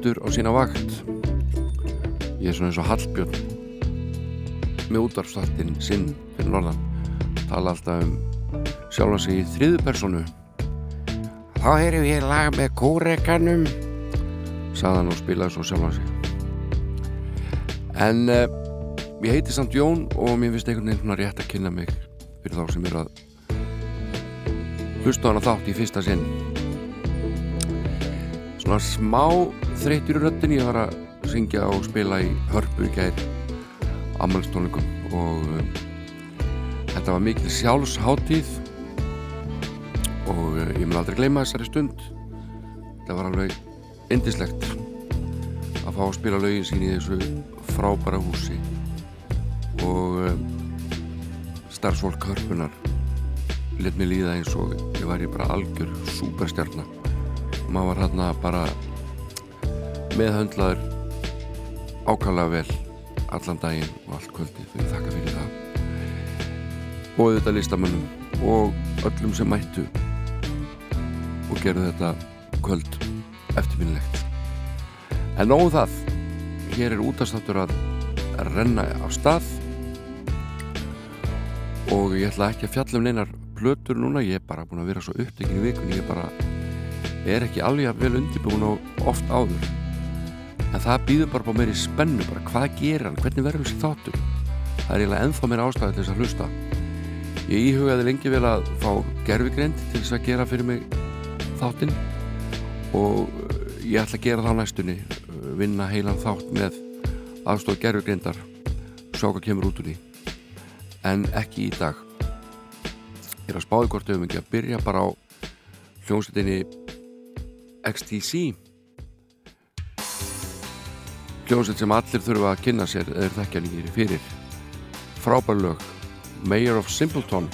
Mættur á sína vakt. Ég er svona eins og Hallbjörn með útvarfstáttin sinn fyrir norðan. Tala alltaf um sjálfa sig í þriðu personu þá heyrim ég lag með kórekanum saðan og spilaði svo sjálfa sig. En uh, ég heiti samt Jón og mér finnst einhvern veginn rétt að kynna mig fyrir þá sem eru að hlusta hana þátt í fyrsta sinn. Svona smá þreytir í röttin ég var að syngja og spila í hörpu í gæri ammælstónleikum og um, þetta var mikil sjálfsháttíð og uh, ég mun aldrei gleyma þessari stund. Þetta var alveg indislegt að fá að spila lögin sín í þessu frábæra húsi. Og um, starfsfólk hörpunar let mér líða eins og ég ég bara algjör superstjarnar maður var hérna bara meðhöndlaður ákvæmlega vel allan daginn og allt kvöldi fyrir þakka fyrir það. Og auðvitað listamönnum og öllum sem mættu og gerðu þetta kvöld eftirminnilegt. En nógu um það. Hér er útastáttur að renna á stað. Og ég ætla ekki að fjalla um neinar plötur núna, ég er bara búin að vera svo upptekinn í vikun, ég er bara er ekki alveg vel undirbúin og oft áður en það býður bara bá meiri spennu bara hvað gerir hann, hvernig verður þessi þáttur? Það er eiginlega ennþá meira ástæði til þess að hlusta. Ég íhugaði lengi vel að fá gerfigreind til þess að gera fyrir mig þáttinn og uh, ég ætla að gera það á næstunni uh, vinna heilan þátt með aðstóð gerfigreindar sjá hvað kemur út úr því. En ekki í dag. Ég er að spáði hvort ef við ekki að byrja bara á hljómsveitinni XTC hljómsveit sem allir þurfa að kynna sér eða þekkja nýjir fyrir. Frábær lög. Mayor of Simpleton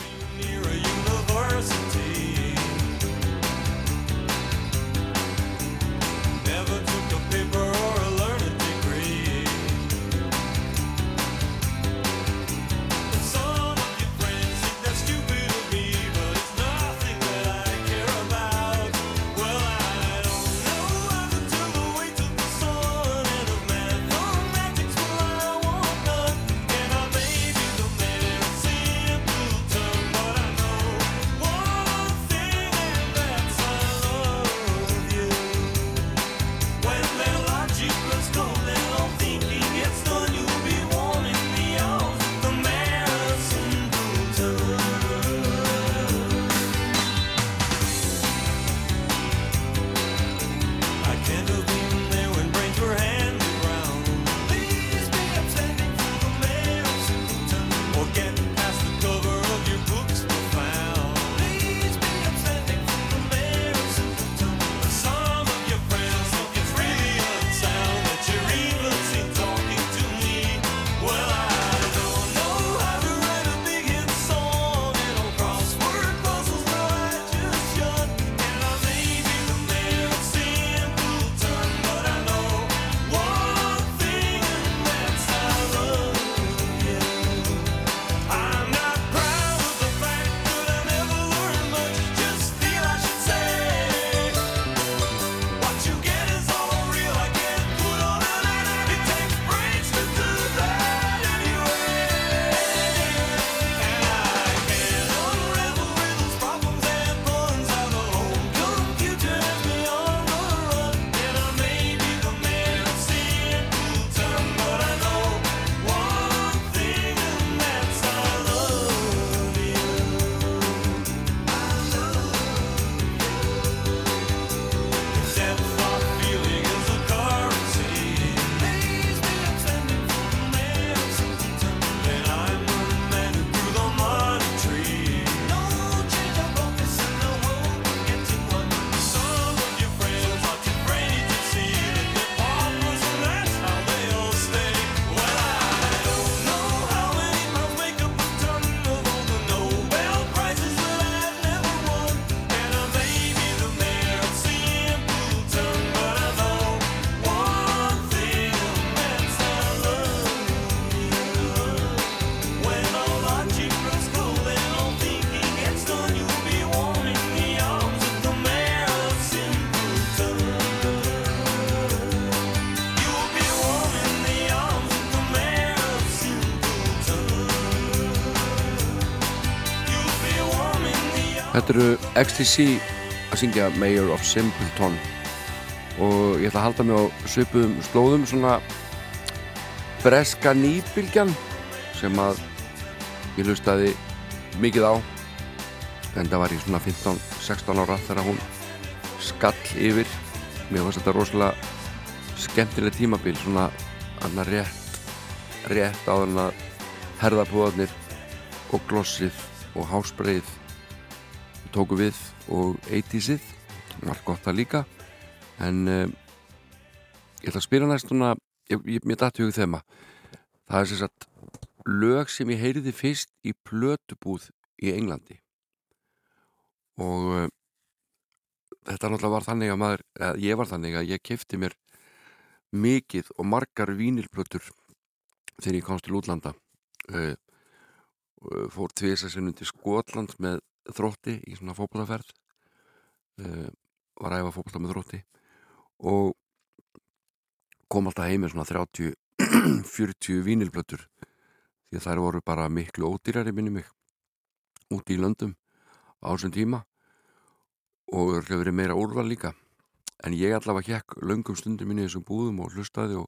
Þetta eru XTC að syngja Mayor of Simpleton. Og ég ætla að halda mig á söpuðum slóðum svona breska nýbylgjan sem að ég hlustaði mikið á. En það var ég svona 15-16 ára þegar hún skall yfir. Mér fannst þetta rosalega skemmtileg tímabil svona annar rétt rétt á þann að herðapúðarnir og glossið og hásbreið tóku við og 80'sið var gott að líka. En um, ég ætla að spila næst svona, ég, ég, mér dætti hugið þema. Það er sem sagt lög sem ég heyriði fyrst í plötubúð í Englandi. Og um, þetta náttúrulega var þannig að maður, eða ég var þannig að ég kefti mér mikið og margar vínilplötur þegar ég komst til útlanda. Uh, fór tvisa sinnum til Skotland með þrótti í svona fókbaltaferð uh, var að æfa fókbalta með þrótti og kom alltaf heim með svona 30-40 vínilblöttur því að þær voru bara miklu ódýrari minni mig úti í löndum á þessum tíma og örglega verið meira úrval líka. En ég allavega hjekk löngum stundum inn í þessum búðum og hlustaði og,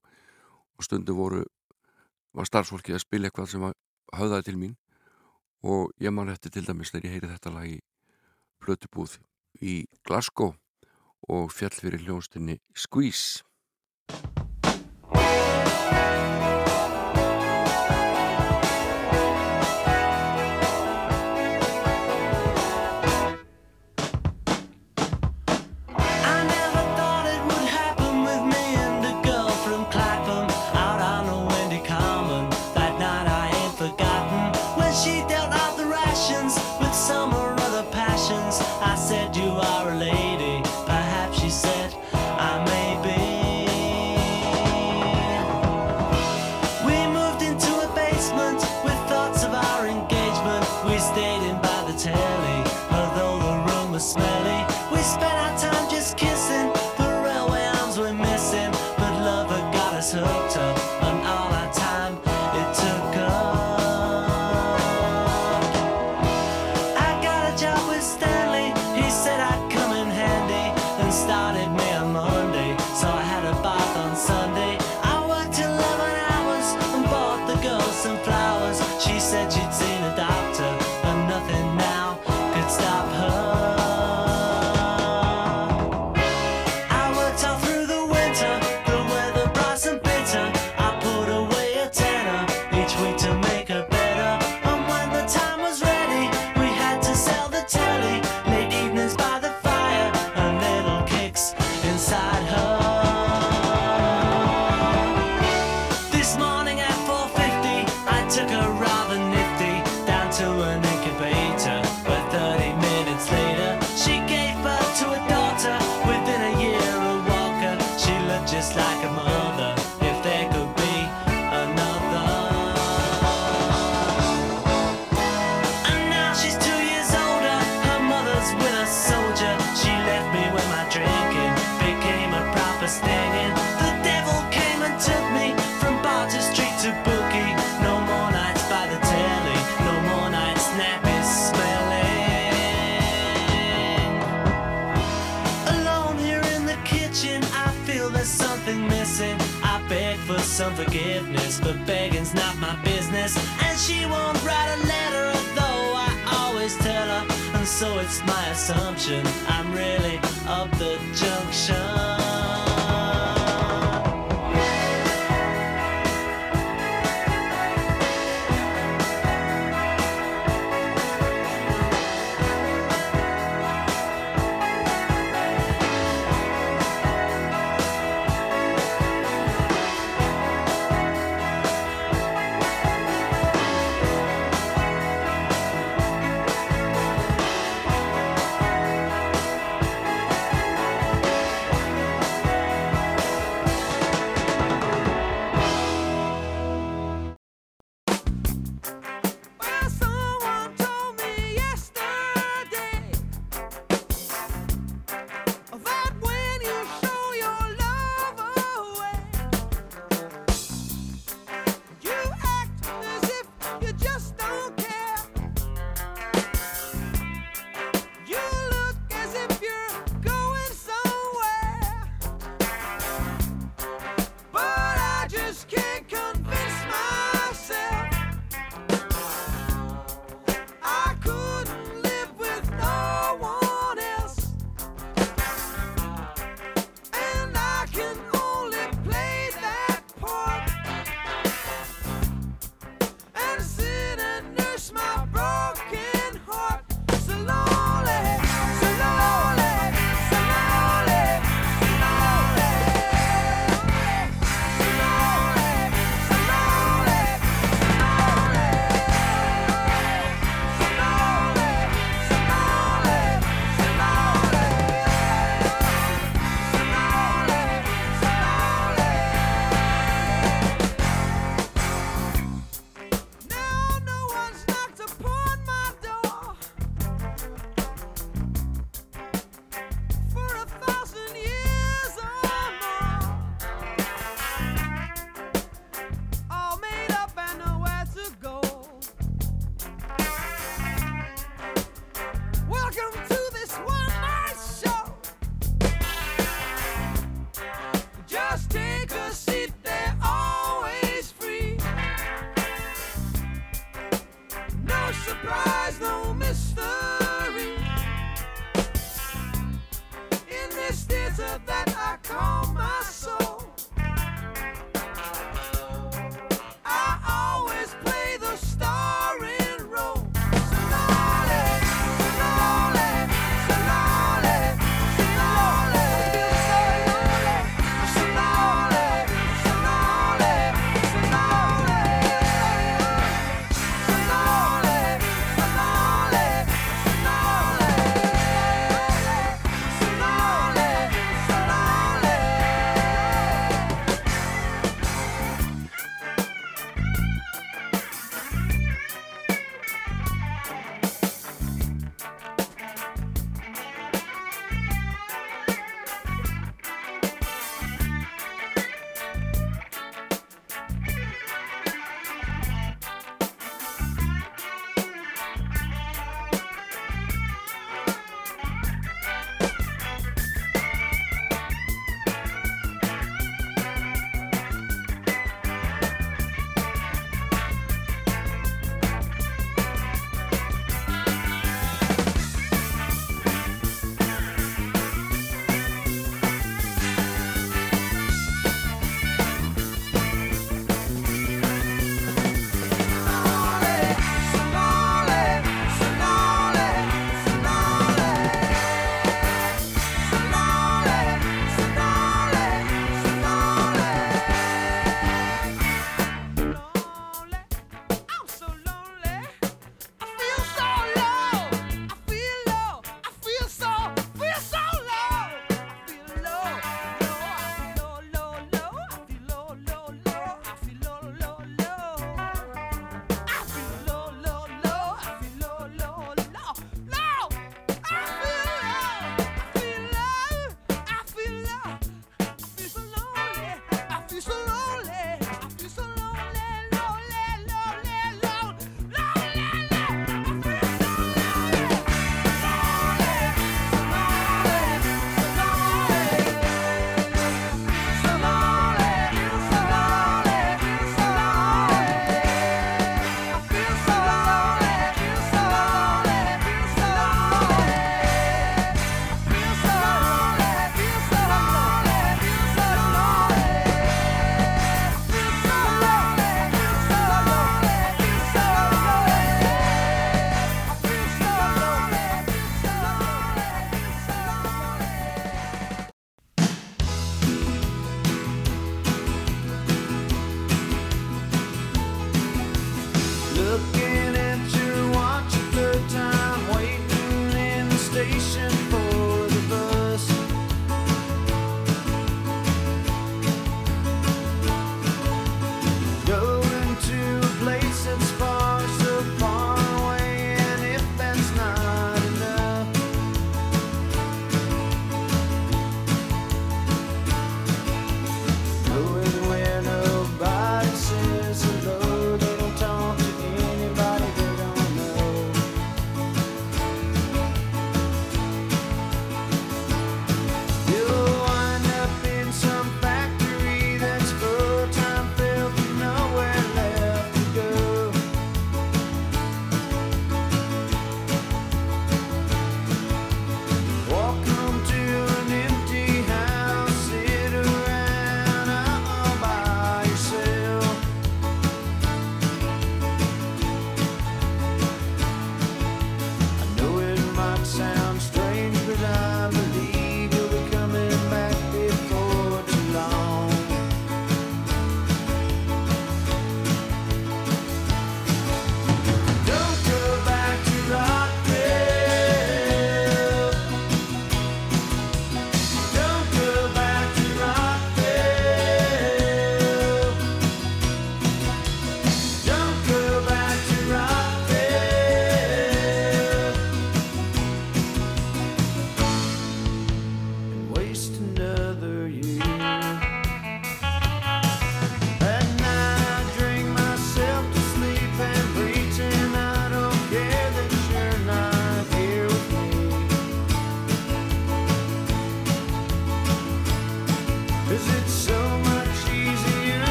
og stundum voru var starfsfólki að spila eitthvað sem hafðaði til mín og ég man eftir til dæmis þegar ég heyri þetta lag í Plötubúð í Glasgow og fjall fyrir hljónstinni Squeeze some forgiveness, but begging's not my business. And she won't write a letter, though I always tell her. And so it's my assumption I'm really up the junction.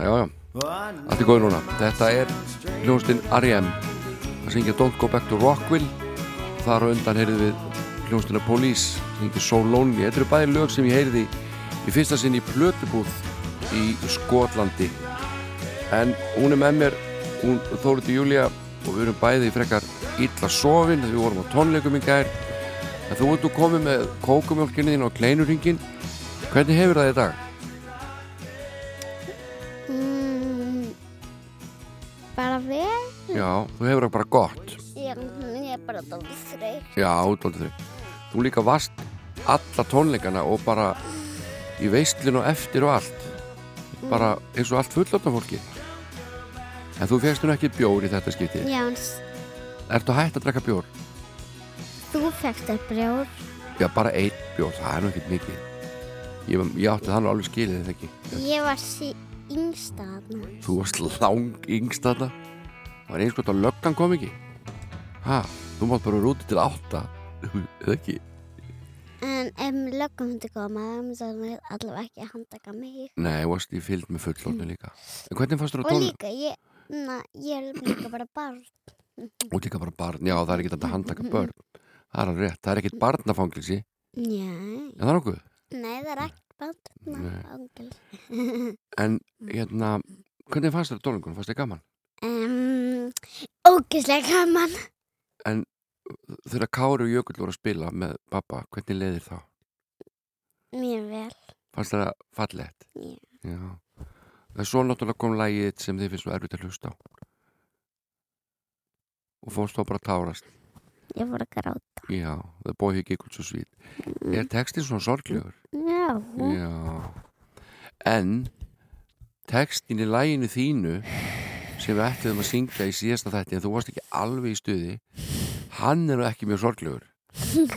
Já, já, allt er góð núna. Þetta er hljónstinn R.E.M. að syngja Don't Go Back to Rockville Þar á undan heyrið við hljónstina Police syngja So Lonely. Þetta eru bæði lög sem ég heyriði í fyrsta sinn í Plötubúð í Skotlandi. En hún er með mér hún Þóriti Júlia og við erum bæði í frekar illa sofin þegar við vorum á tónleikum í gær. En þú ert nú komið með kókumjölkinni þín og kleinurringin hvernig hefur það í dag? Bara dálítið þreytt. Já, útvaldið þau Þú líka vast alla tónleikana og bara í veistlinu eftir og allt. Bara eins og allt fullotna fólki. En þú fegst nú ekki bjór í þetta skipti Já, Ertu hægt að drekka bjór? þú fegst þér brjór. Já, bara einn bjór, það er nú ekkert mikið. Ég, ég átti það nú alveg skilið þetta ekki? Ég var sí, yngsta þarna. Þú varst lang yngst þarna? Það var eins og þetta löggan kom ekki? Ha, þú mátt bara vera úti til átta eða ekki En ef löggum hundi koma, þá myndi það allavega ekki að handtaka mig. Nei, þú varst í fylgd með fullorðinu líka En hvernig fannst þú Og að tónleika? líka, ég, na, ég er líka bara barn. Og líka bara barn, já það er ekki þetta að handtaka börn Það er alveg rétt, það er ekkert barnafangilsi Nei, En það er nokkuð nei, það er ekki barn. Nei. Angel. En hérna, hvernig fannst þér tónleikunum? Fannst þér gaman? Um, ógislega gaman. En þegar Kári og Jökull voru að spila með pappa, hvernig leiðir þá? Mjög vel. Fannst það fallegt? Já. Já. En svo náttúrulega kom lægið sem þið finnst svo erfitt að hlusta á. Og fórst þá bara að tárast. Ég fór að gráta. Já, The Boy Who Giggled So Sweet. Er textin svona sorglegur? Já. Já. En textin í læginu þínu sem við ættum að syngja í síðasta þætti en þú varst ekki alveg í stuði hann er nú ekki mjög sorglegur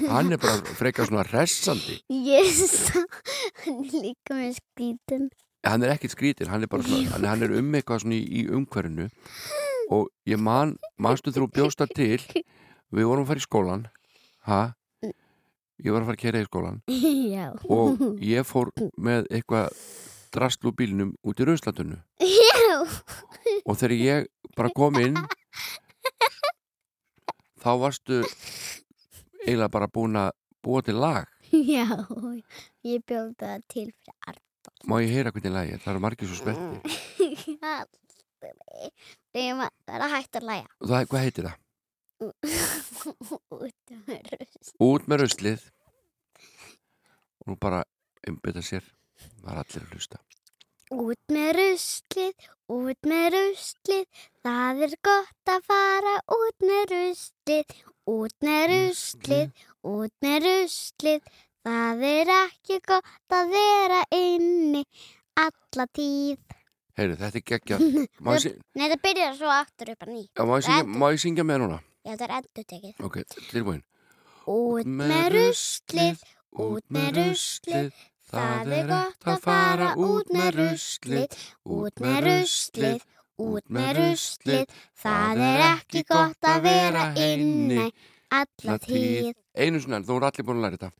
hann er bara frekar svona hressandi Ég sá hann er líka með skrítin. hann er ekkert skrítin, hann er bara svona, hann, er um eitthvað svona í, í umhverfinu og ég man, manstu þú bjósta til við vorum að fara í skólan ha? ég var að fara að kera í skólan Já. og ég fór með eitthvað drastl úr bílnum út í raunslatunnu Já. og þegar ég bara kom inn þá varstu eiginlega bara búin að búa til lag Já. Ég bjóð það til fyrir Arnbóð. má ég heyra hvernig lagi, það eru margir svo spetti maður er að hægt að og það, hvað heitir það? Út með rust. Út með ruslið og nú bara einbytta sér það er allir að hlusta Út með ruslið, út með ruslið, það er gott að fara út með ruslið, út með ruslið, út með ruslið, það er ekki gott að vera inni alla tíð. Heyri, þetta er geggjað Nei, það byrjar svo aftur upp að ný. já, má, ég syngja, má ég syngja með núna? Já, það er endur tekið. Ok, tilbúin Út með ruslið, út með ruslið, það er gott að fara út með ruslið, út með ruslið, út með ruslið, það er ekki gott að vera inni alla tíð. Einu enn, þú eru allir búin að læra þetta.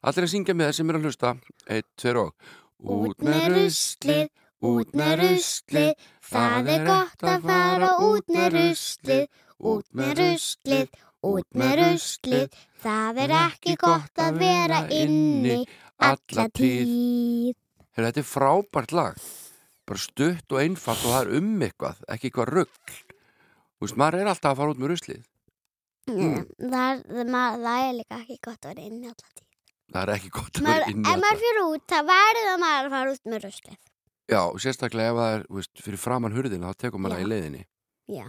Allir að syngja með það sem er að hlusta. Eitt, tveir og. Út með ruslið, út með ruslið, það er gott að fara út með ruslið, út með ruslið, út með ruslið, það er ekki gott að vera inni alla tíð. Heyrðu, þetta er frábært lag bara stutt og einfalt og það er um eitthvað ekki eitthvað rugg Þú veist, maður er alltaf að fara út með ruslið Mm. Það, það, maður- það er líka ekki gott að vera inni alla tíð. Það er ekki gott að Maður, vera inn í ef maður alltaf fyrir út, það verður að maður að fara út með ruslið. Já, sérstaklega ef það er, veist, fyrir framann hurðina þá tekur maður það í leiðinni Já.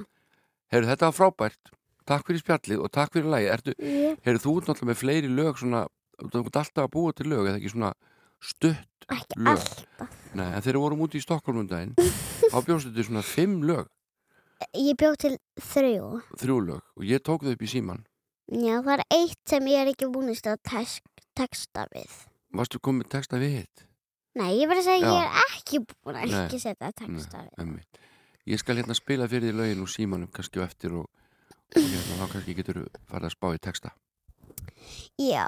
Heyrðu, þetta frábært Takk fyrir spjallið og takk fyrir lagið Ertu, Ég, Heyrðu, þú náttúrulega með fleiri lög svona, þú ert alltaf að búa til lög eða ekki svona stutt ekki lög? alltaf. Nei, en þegar við vorum úti í Stokkólmundaginn um þá bjóðstu þau svona fimm lög. Ég bjóð til þrjú. Þrjú lög og ég tók þau upp í síman Já, það er eitt sem ég er ekki búinist að texta við. Varstu komið texta við hitt? Nei, ég verði að segja að ég er ekki búin að ekki setja texta við. Nei, Ég skal hérna spila fyrir því lögin og símanum kannski og eftir og, og hérna, þá kannski getur þú farið að spá í texta. Já.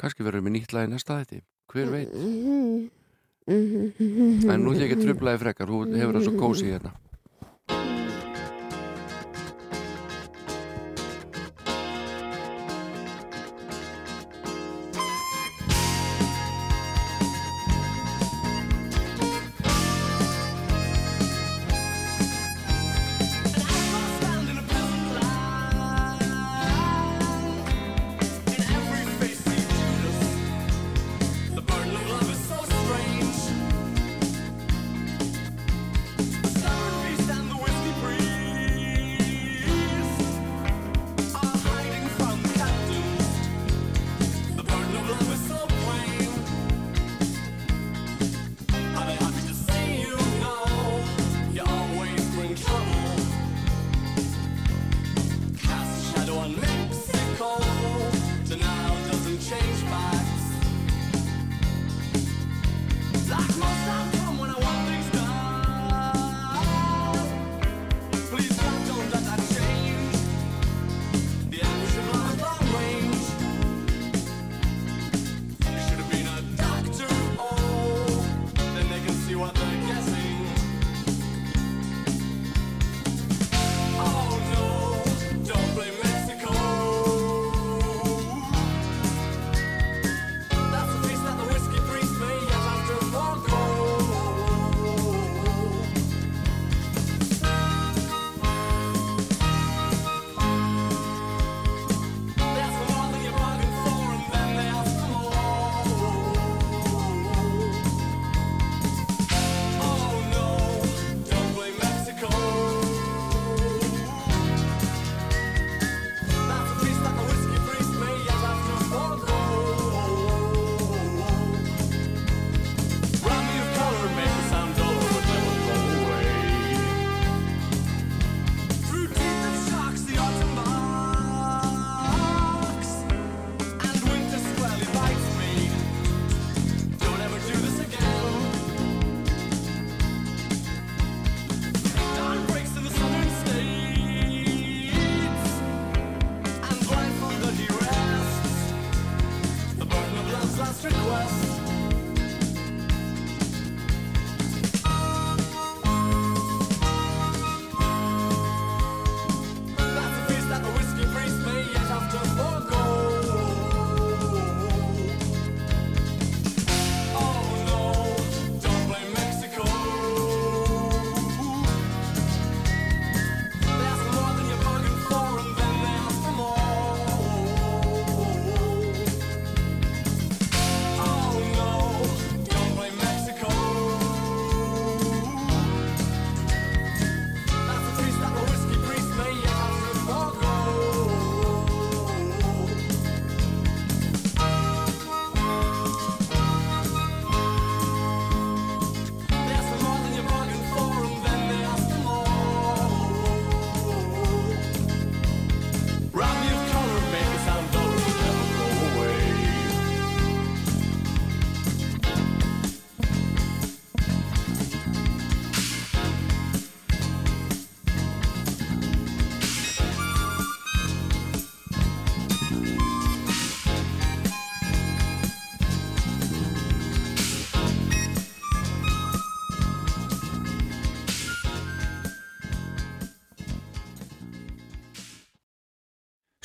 Kanski verður við nýtt lagi næsta þetta Hver veit? Mm-hmm. Mm-hmm. En nú þykir trublaði frekar. Þú hefur það svo kósið hérna.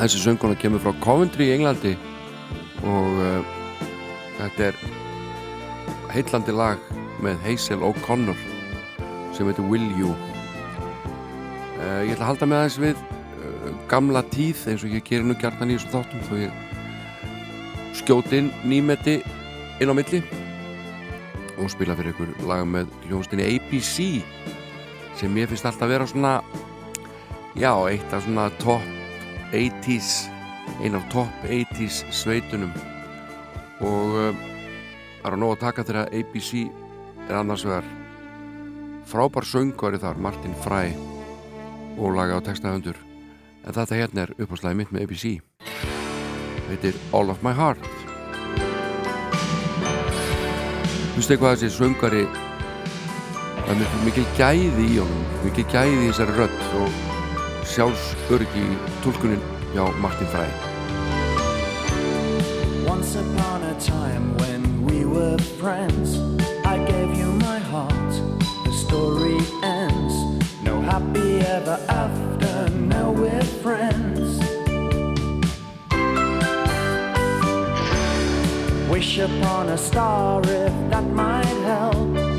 Þessi sönguna kemur frá Coventry í Englandi og uh, þetta er heillandi lag með Hazel O'Connor sem heitir Will You. Uh, Ég ætla að halda með aðeins við uh, gamla tíð eins og ég gerir nú gjarnan í þessum þáttum þó ég skjóti inn nýmeti inn á milli og spila fyrir ykkur lag með hljónstinni ABC sem ég finnst alltaf að vera svona já, eitt af svona topp 80s ein af topp 80s sveitunum. Og það er að nóg að taka þegar ABC er annars vegar frábær söngvari þar, Martin Fry og laga á textahöndur en þetta hérna er uppáslagi mitt með ABC þetta er All of My Heart. Þú veist eitthvað þessi söngari það er mikil, gæði í honum mikil gæði í þessari rödd og sjálfsörgi í tólkunin hjá Martin Fry Once upon a time when we were friends, I gave you my heart. The story ends. No happy ever after. Now we're friends. Wish upon a star if that might help.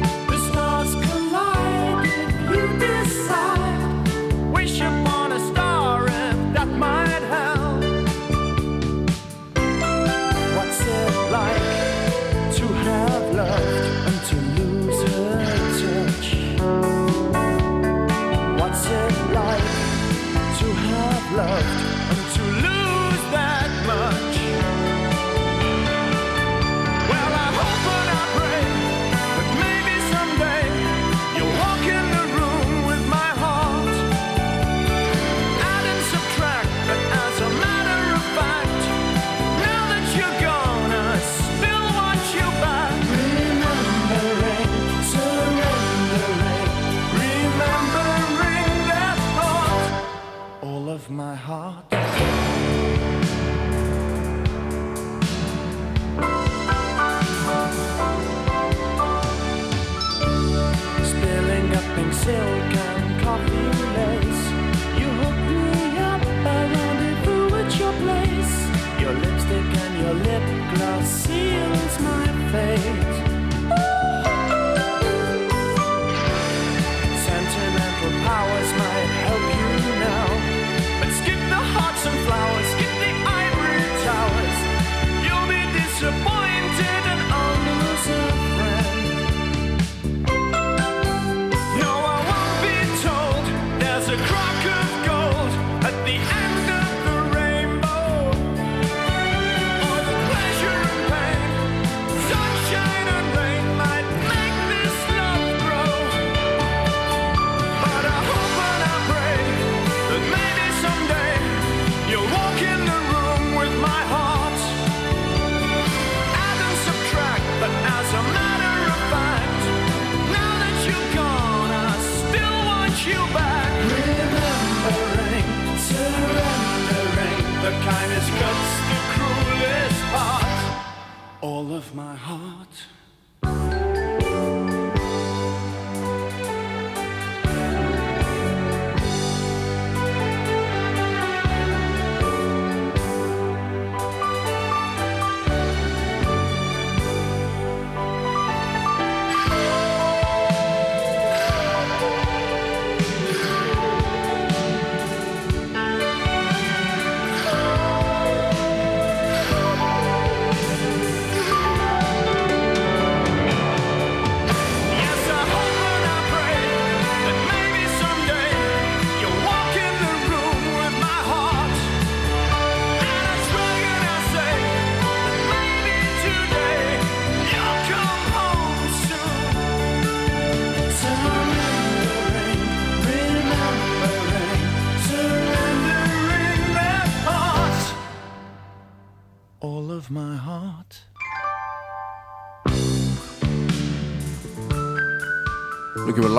of my heart.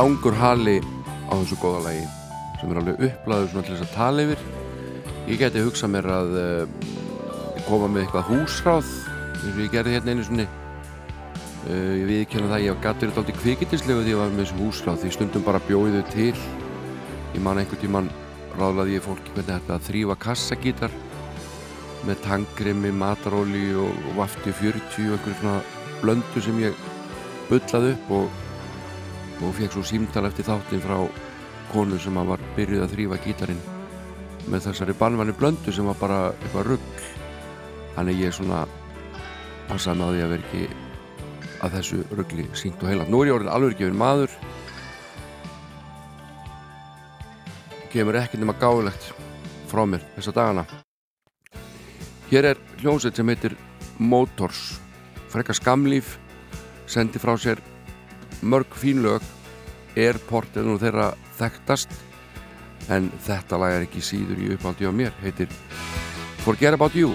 Langur hali á þessu góða lagi sem er alveg upplæður svona til þess að tala yfir. Ég geti hugsað mér að uh, koma með eitthvað húsráð eins og ég gerði hérna einu svonni uh, ég viðkjöna það ég gæti verið aldrei kvikindislegu því ég var með þessu húsráð því stundum bara bjóði þau til. Ég man einhvern tíman ráðlaði ég fólki hvernig þetta að þrýfa kassagítar með tangrimi, mataróli og, og vafti 40 og einhverjum svona blöndu sem ég bullaði upp og og fekk svo símtal eftir þáttin frá konu sem að var byrjuð að þrýfa gítarinn með þessari banvæni blöndu sem var bara eitthvað rugg þannig ég svona passaði með því að vera ekki að þessu ruggli sínt og heila nú er ég orðin alveg gefin maður. Kemur ekki nema gáðilegt frá mér þessa dagana. Hér er hljómsveit sem heitir Motors. Frekka skamlíf sendi frá sér mörg fín lög Airport er nú þeirra þekktast en þetta lag er ekki síður í uppáldi á mér. Heitir Forget About You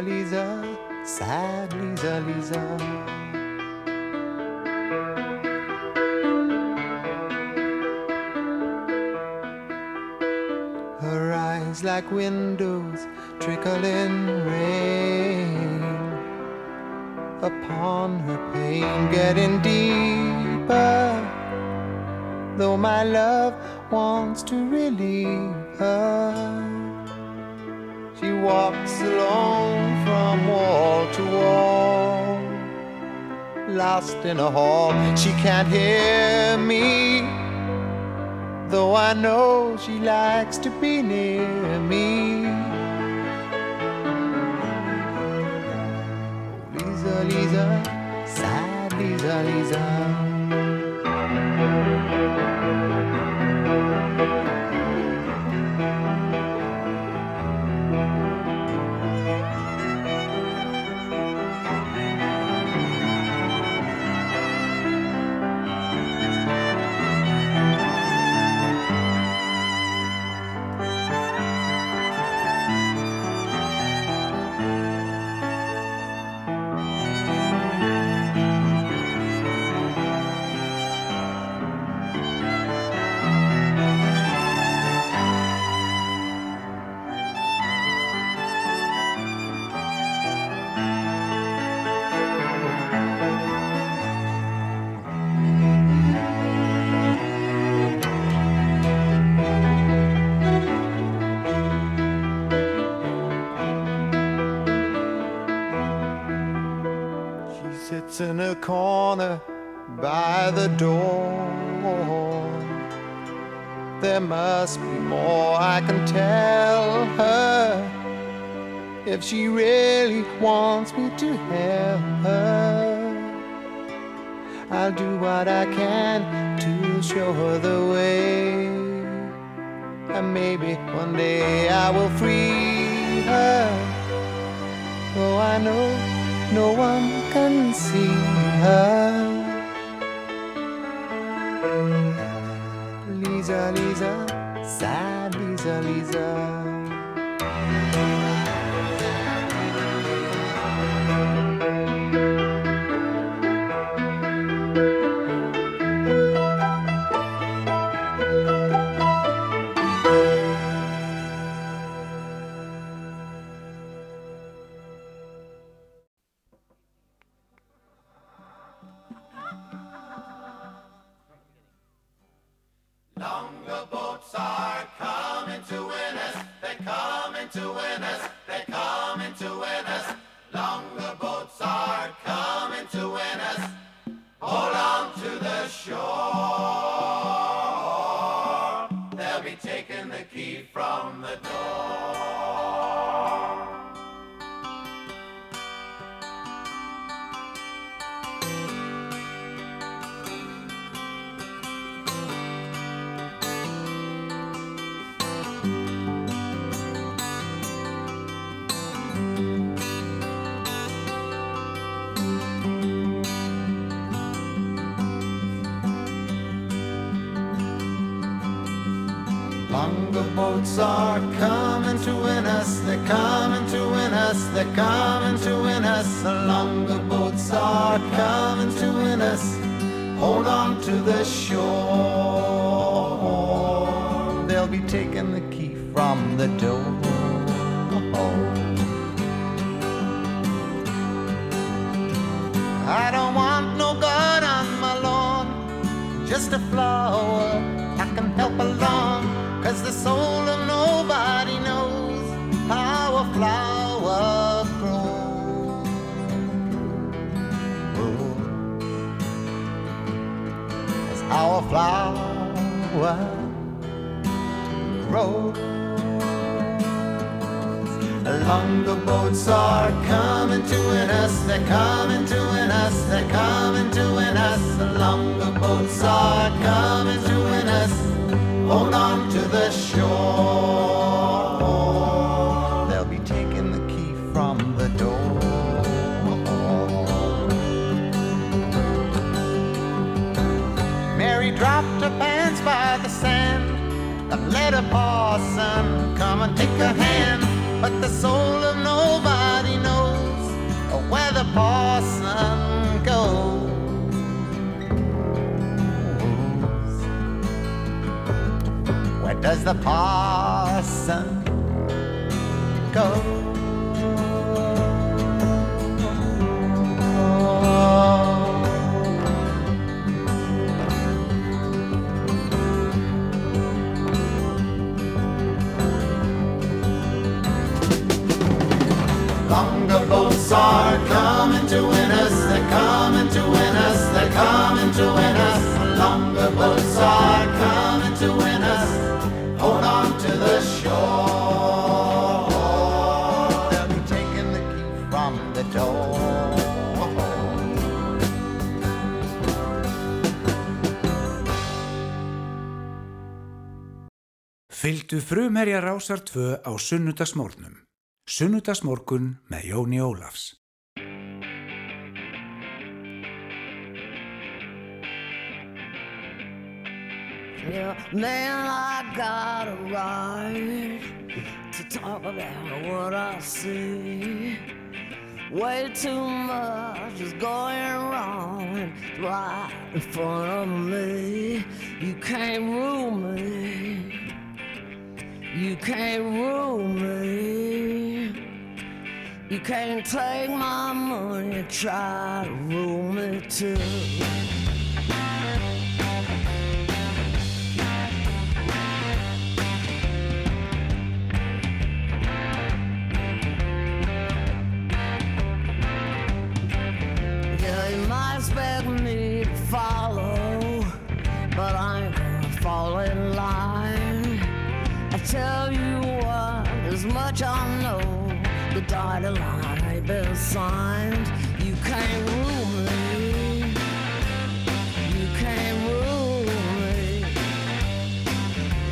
Lisa, Lisa, sad Lisa, Lisa. Her eyes like windows trickling rain upon her pain, getting deeper. Though my love wants to relieve her, walks alone from wall to wall, lost in a hall. She can't hear me, though I know she likes to be near me. Lisa, Lisa, sad Lisa, Lisa. If she really wants me to help her. I'll do what I can to show her the way. And maybe one day I will free her. Though I know no one can see her. Lisa, Lisa, sad Lisa, Lisa. Fylgdu frumherja rásar 2 á sunnudagsmórnum. Sunnudagsmorgun með Jóni Ólafs. Yeah, man, I got a right to talk about what I see. Way too much is going wrong right in front of me. You can't rule me. You can't rule me. You can't take my money, try to rule me too. Yeah, you might expect me to follow, but I ain't gonna fall in line. Tell you what, as much I know, the dotted line been signed. You can't rule me. You can't rule me.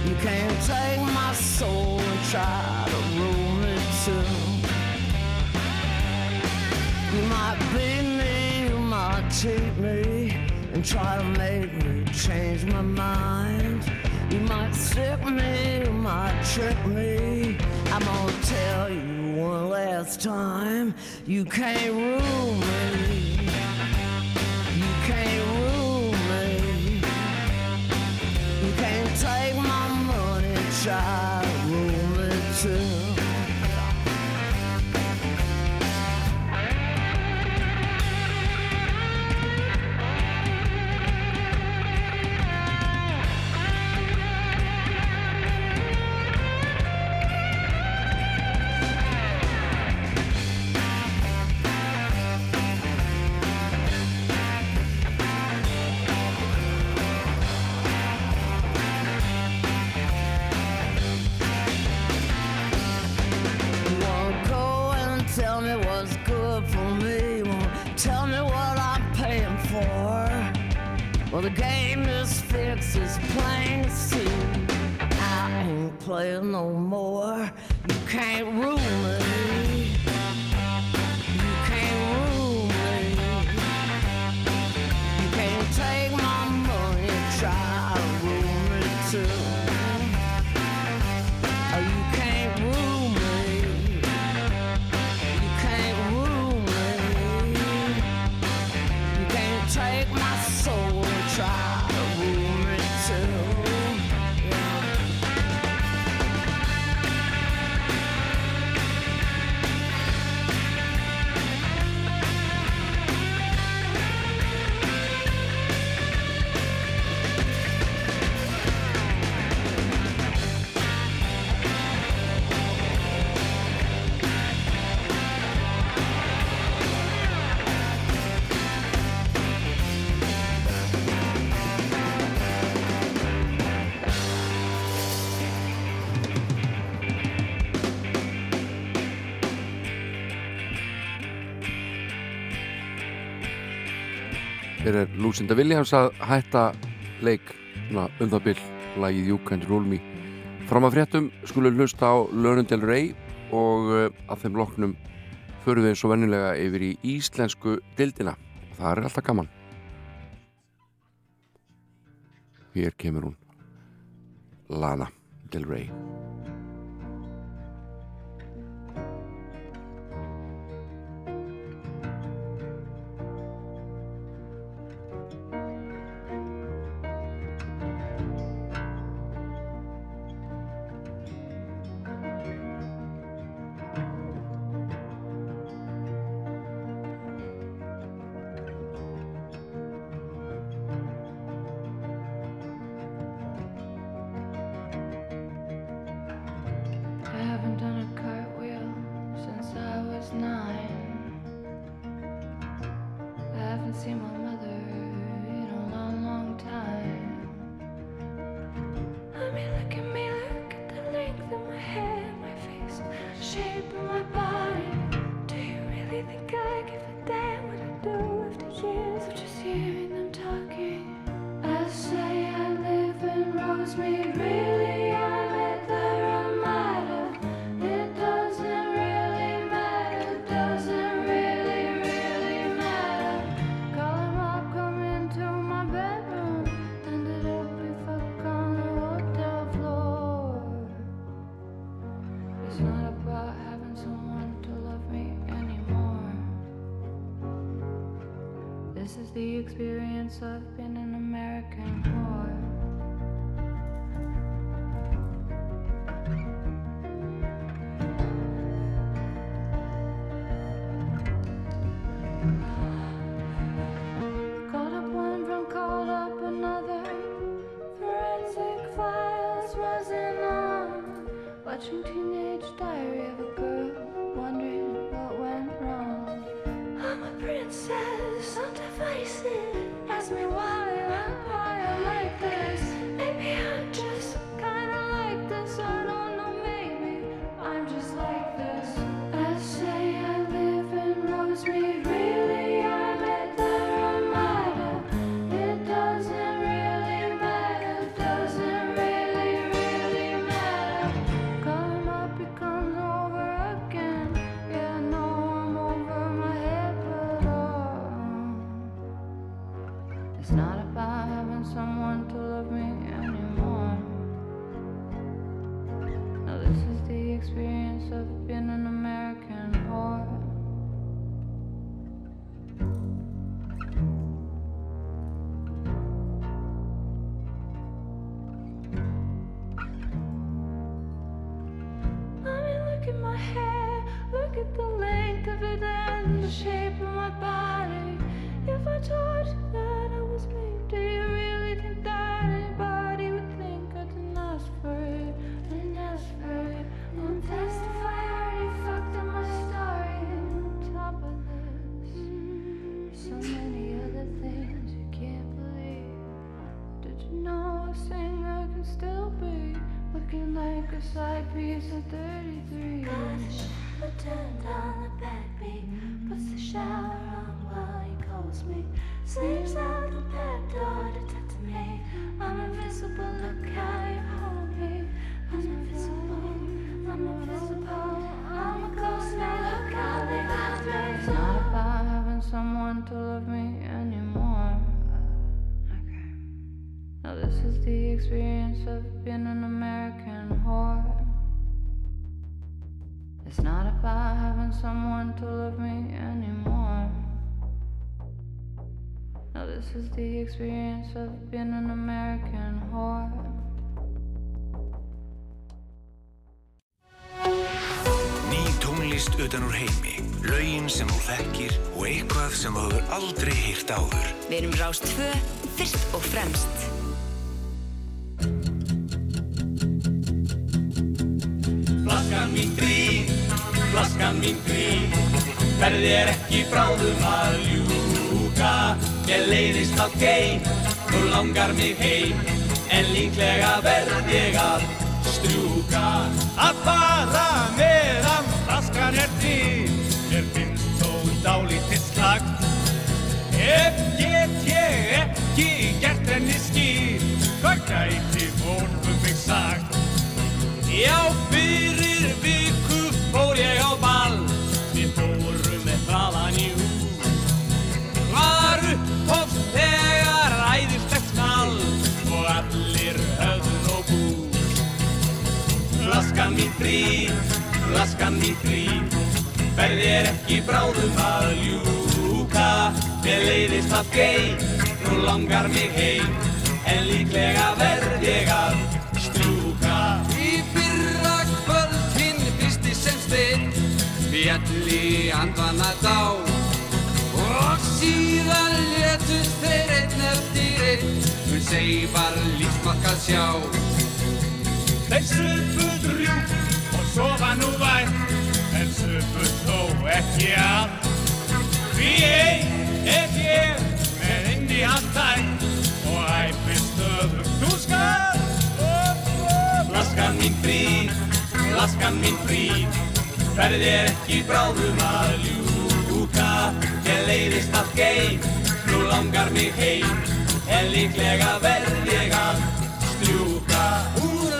You can't take my soul and try to rule me too. You might beat me, you might cheat me, and try to make me change my mind. Might me, might trick me. I'm gonna tell you one last time, you can't rule me. You can't rule me. You can't take my money, to rule me too. Well, the game is fixed, it's plain to see. I ain't playing no more. You can't rule me. Lúsinda Viljáns að hætta leik um það byll lagið You Can't Rule Me. Fram að fréttum skulum hlusta á Lörundel Rey og eh, að þeim loknum förum við svo vennilega yfir í íslensku dildina það er alltaf gaman. Hér kemur hún Lana Del Rey. It's not about having someone to love me. of being an American whore. Ný tónlist utan úr heimi, laugin sem þú þekkir og eitthvað sem þú hefur aldrei hýrt áður. Við erum rást tvö, fyrst og fremst. langar mig heim. En líklega verð ég að mín frí, flaskan mín frí. Verð ég ekki bráðum að ljúka Mér leiðist að geim, nú langar mig heim. En líklega verð ég að strjúka. Í fyrra kvöld hinn fyrsti sem stein Fjall í andvana dá. Og síðan letust þeir einn eftir einn Mun seifar lífsmarkað sjá Þeir supu drjúk og sofa nú vært En supu þó ekki allt. Því ein er ég með inn í hann tætt Og æfi stöðum þú skal Flaskan mín frí, flaskan mín frí Ferð er ekki bráðum að ljúka Ég leiðist að geim, nú langar mig heim En líklega verð ég að strjúka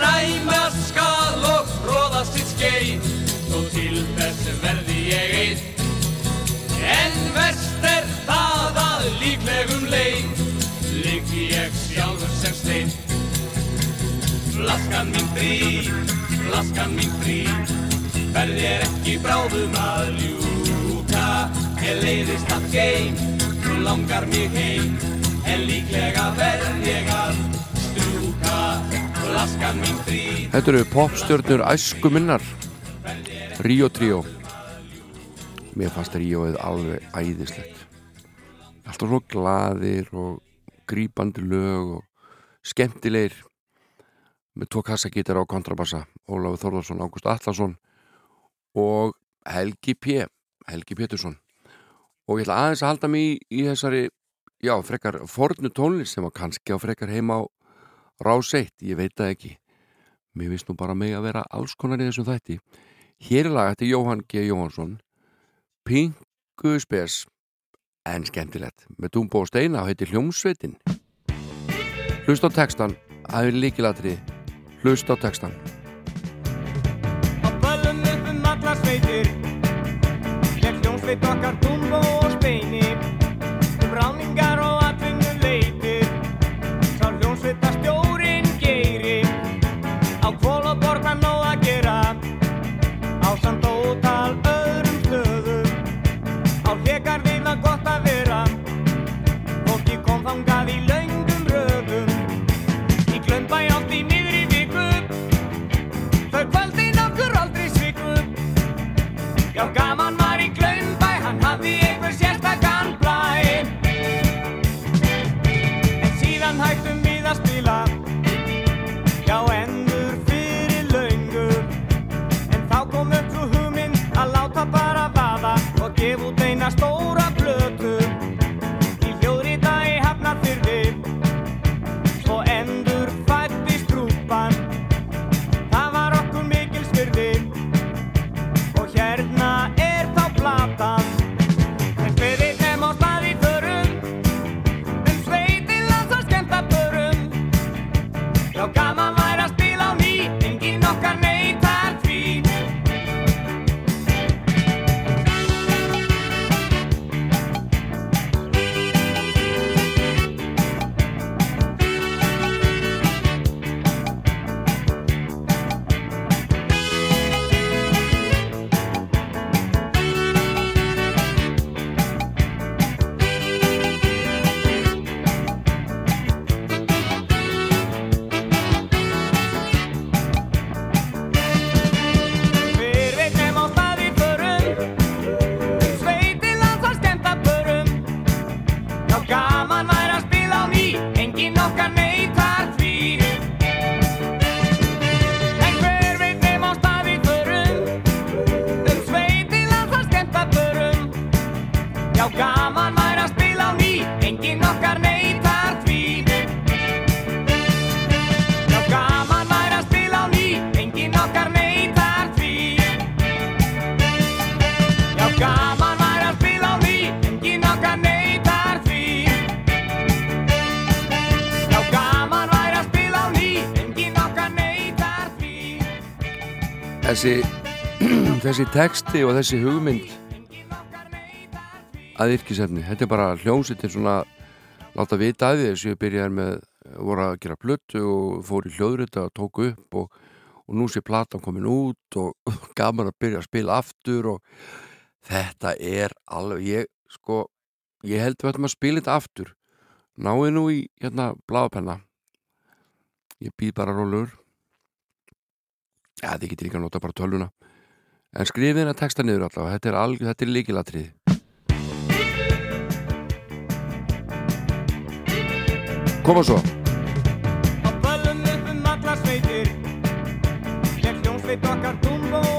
Úr ræma skal og róða sitt skeið. Þó til þess verði ég einn. En verst er það að líklegum leið Ligg ég sjálfur sem stein. Flaskan mín frí, flaskan mín frí Verð ég ekki bráðum að ljúka. Ég leiðist að geim, nú langar mig heim. En líklega verð ég að frí Þetta eru popstjörnur æsku minnar. Ríó Tríó. Mér fannst Ríóið alveg æðislegt. Alltaf svo glaðir og grípandi lög og skemmtilegir. Með tvo kassagítar á kontrabassa Ólafur Þórðarsson, Ágúst Allarsson og Helgi P Helgi Pétursson. Og ég ætla aðeins að halda mig í, í þessari já, frekar fornu tónlist sem var kannski á frekar heima á rás eitt, ég veit það ekki. Mér finnst nú bara mig að vera alls konar í þessum þætti. Hér er lag eftir Jóhann G. Jóhansson Pingu Spes en skemmtilegt. Með Dúmbo og Steina og heitir Hljómsveitin. Hlust á textan það er líkilatri hlust á textan Böllum upp um allar sveitir Ég hljómsveit okkar þessi, þessi texti og þessi hugmynd að yrkisefni, þetta er bara hljómsveitin svona láta vita að því þessu. Ég byrjaði með voru að gera plötu og fór í hljóðrita og tóku upp og, og nú sé platan komin út og gaman að byrja að spila aftur og þetta er alveg, ég sko ég held við ætlum að spila þetta aftur. Náðu nú í hérna blápenna ég býð bara rólur ja, þið getur líka að nota bara tölvuna. En skrifið hérna texta niður allavega. Þetta er, alg, þetta er líkilatrið koma svo. Böllum upp um allar sveitir. Ég hljómsveit okkar Dumbo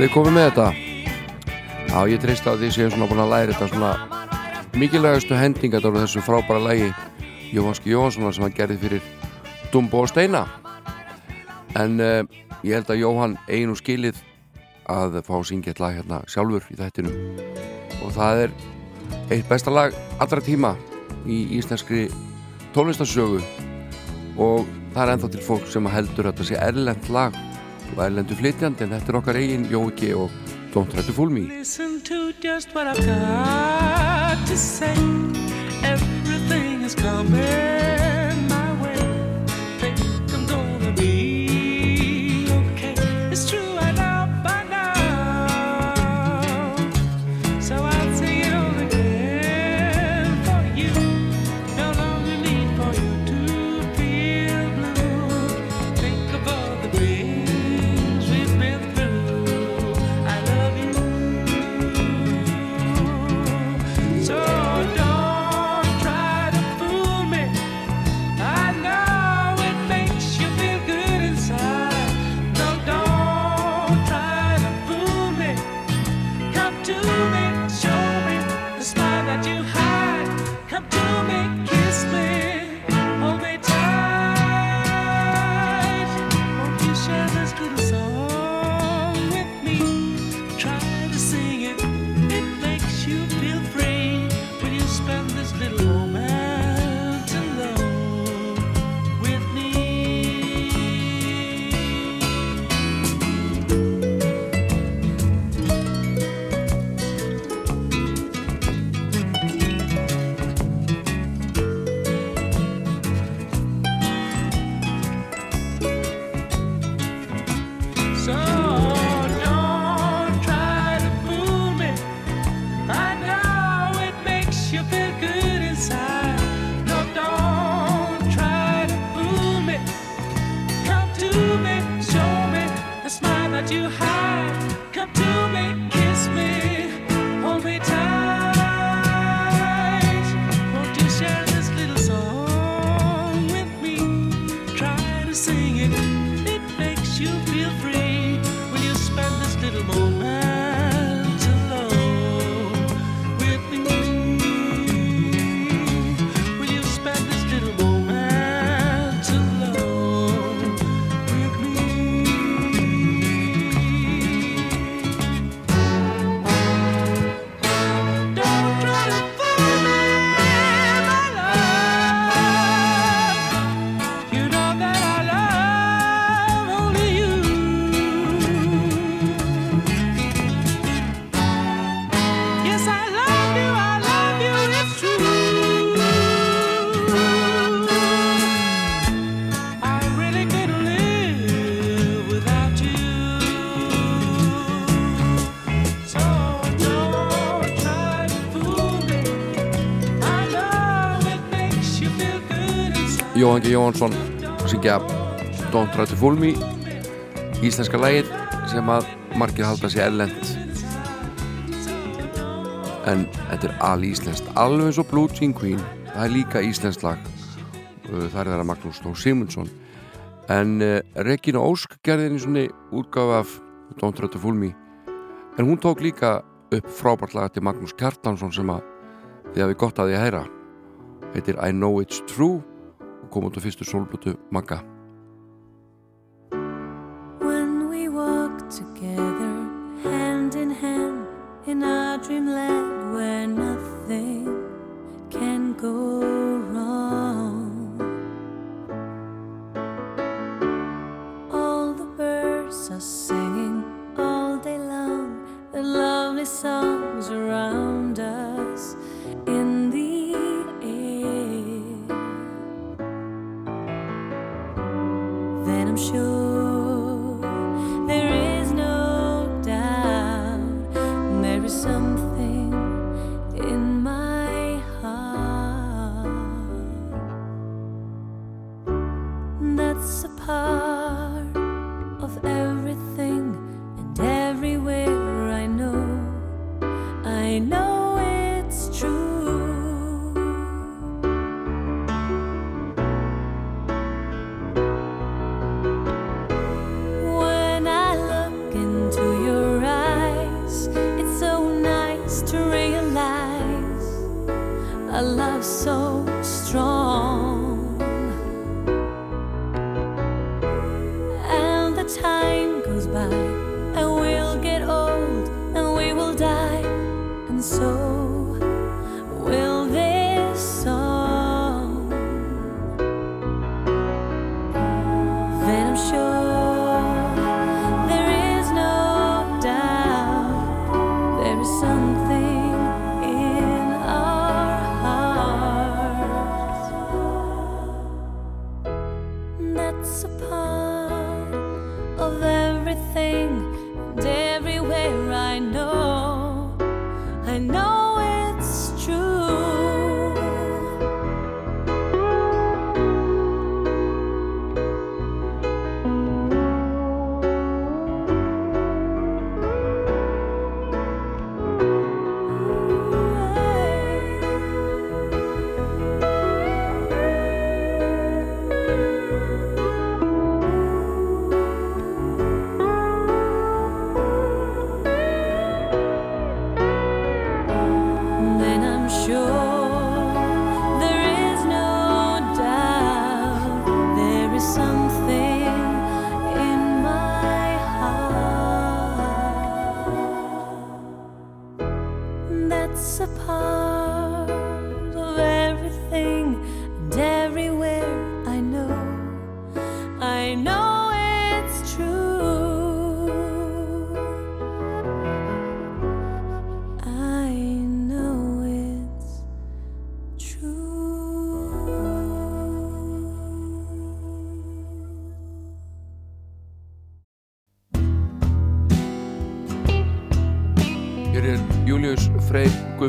Þau komið með þetta. Já, ég treyst á því séum svona búin að læra þetta svona mikilvægastu hendingat á þessu frábæra lægi Jóhanski Jóhanssonar sem hann gerði fyrir Dumbo og Steina. En uh, ég held að Jóhann einu skilið að fá eitt lag hérna sjálfur í þættinum. Og það er eitt besta lag allra tíma í íslenskri tónlistarsögu. Og það er ennþá til fólk sem heldur að þetta sé erlend lag og erlendu flytjandi en þetta er okkar eigin Jóki og Don't Try to Fool Me Listen to just what I've got to say. Everything is coming Jóhann G. Jóhansson syngja Don't Try to Fool Me íslenska lægir sem að margir halda sér ellend en þetta er alíslenskt alveg og Blue Jean Queen. Það er líka íslenskt lag. Uh, það er þeirra Magnús Þór Simonsson en uh, Regina Ósk gerði einu svonni útgáfa af Don't Try to Fool Me. En hún tók líka upp frábært laga til Magnús Kjartansson sem að þið hafi gott að því að heyra. Heitir I Know It's True kom út á fyrstu sólblötu Magga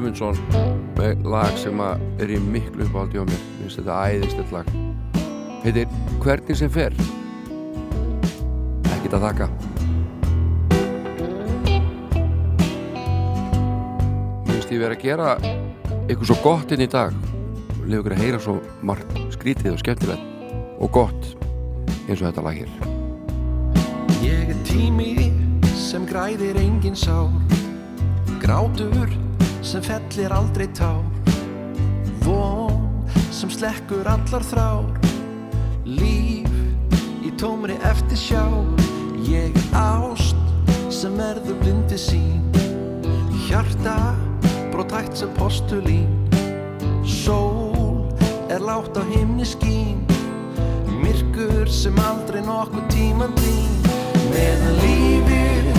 Guðmundsson með lag sem er í miklu uppáldi á mér. Mér finnst þetta æðislegt lag. Heitir Hvernig sem fer. Ekkert að þakka. Mér finnst ég verið að gera eitthvað svo gott inn í dag. Lefa ykkur að heyra svo margt skrítið og skemmtilegt og gott eins og þetta lag hér. Ég er tími sem græðir engin sár. Grátur sem fellir aldrei tár. Von sem slekkur allar þrár. Líf í tómri eftir sjá Ég ást sem verður blindi sín. Hjarta brotætt sem postulín. Sól er látt á himni skín. Myrkur sem aldrei nokkuð tíman þín Meðan lífið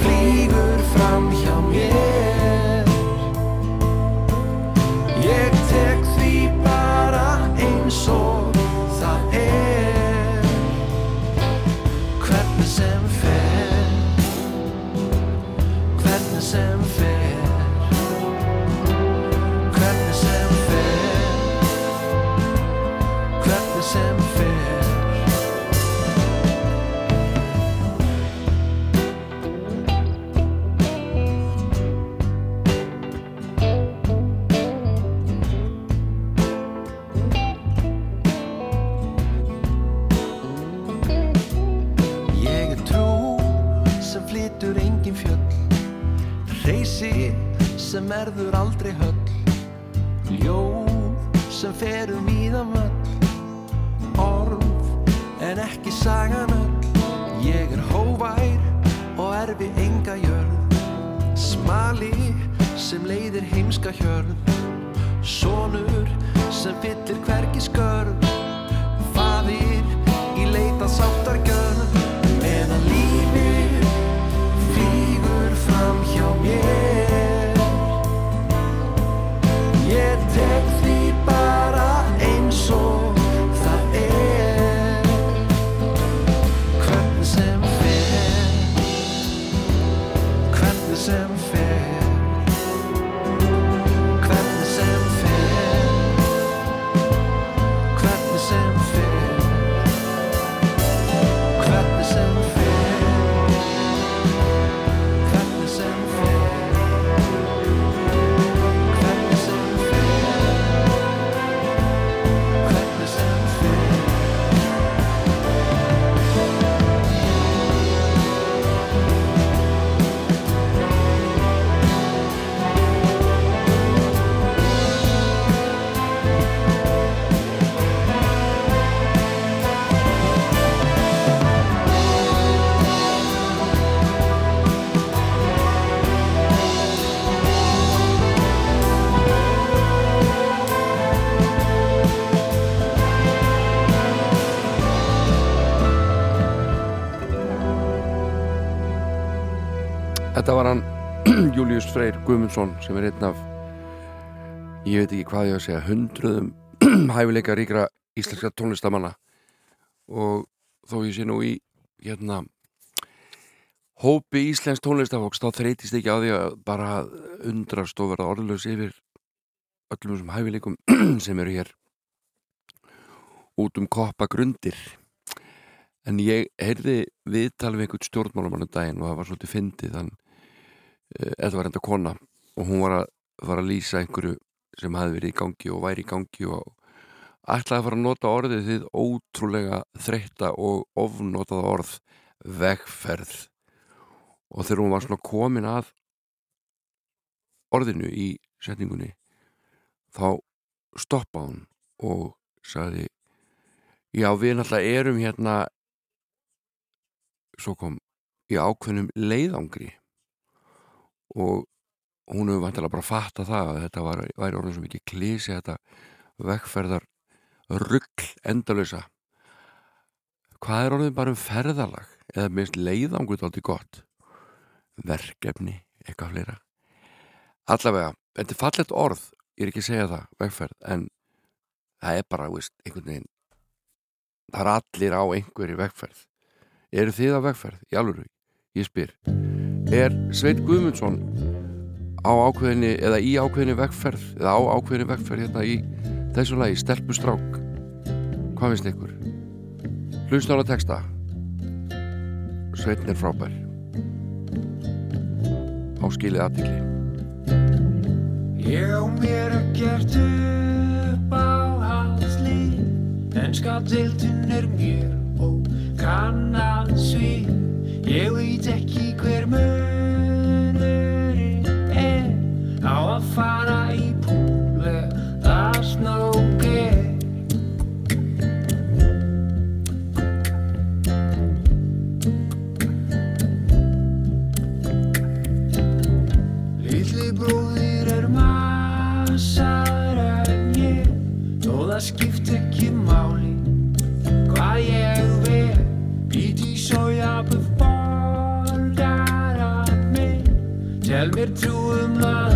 flýgur fram hjá mér Ég tek því bara eins og það er verður aldrei höll Þetta var hann Július Freyr Guðmundsson sem er einn af ég veit ekki hvað ég að segja hundruðum hæfileika ríkra íslenska tónlistamanna og þó ég sé nú í hérna hópi íslensk tónlistafólks þá þreytist ekki á því að bara undrast og verða orðlaus yfir öllum þessum hæfileikum sem eru hér út um koppa grundir en ég heyrði viðtal við einhvern stjórnmálamann um daginn og það var svolítið fyndið. Þann eða var enda kona og hún var að, var að lýsa einhverju sem hafi verið í gangi og væri í gangi og ætlaði að fara að nota orðið þið ótrúlega þreytta og ofnotaða orð vegferð. Og þegar hún var svona komin að orðinu í setningunni þá stoppa hún og sagði já við náttúrulega erum hérna svo kom í ákveðnum leiðangri og hún hefur vantilega bara fatta það að þetta var, væri orðin svo mikið klísi þetta vegferðar rugg endalösa hvað er orðin bara um ferðalag? Eða minnst leiðangut aldrei gott. Verkefni, eitthvað fleira. Allavega, þetta er fallet orð ég er ekki að segja það, vegferð en það er bara, veist, einhvern veginn það er allir á einhverju vegferð. Eru þið á vegferð, í alvöru ég spyr, er Sveit Guðmundsson á ákveðinni eða í ákveðinni vegferð eða á ákveðinni vegferð hérna í þessu lagi, Stelpustrák? Hvað finnst ykkur? Hlusta á að texta. Sveitin er frábær. Áskilið aðtikli Ég á mér ekkert upp á halslið En skapdeildin er mér og kannal svið Ég veit ekki hver munurinn er. Á að fara í púl eða snók er Lítli bróðir er massar en ég. Þó það skipt To a him,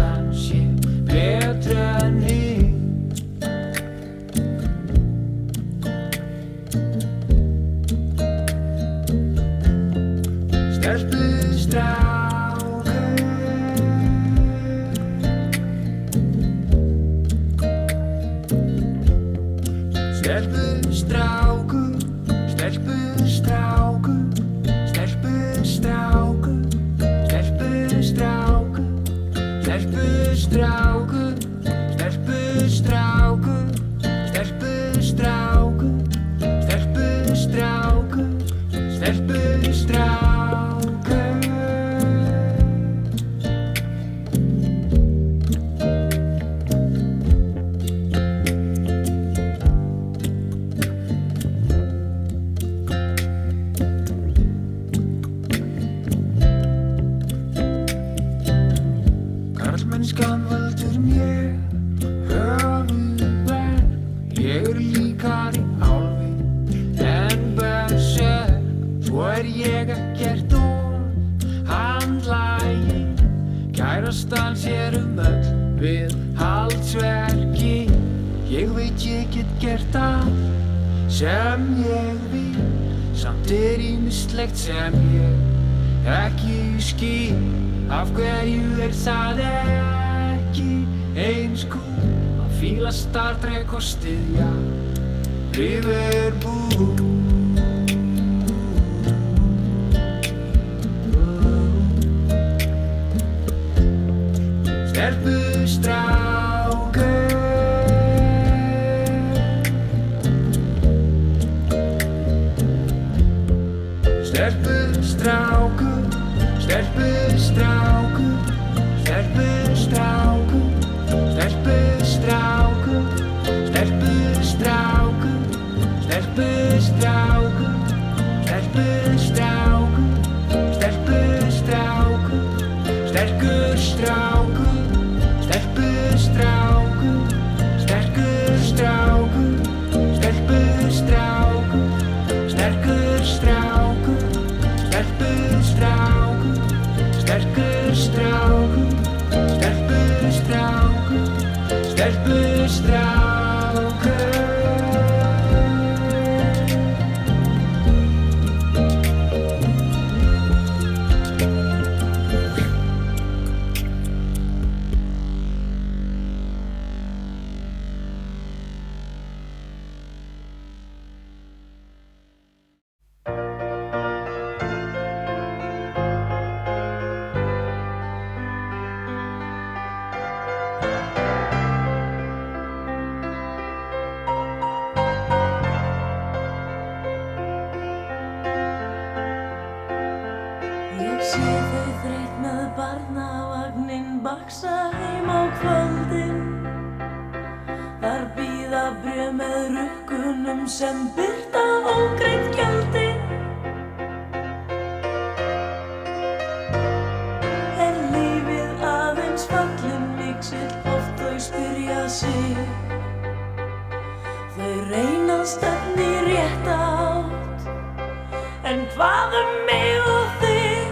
Hvað um mig og þig.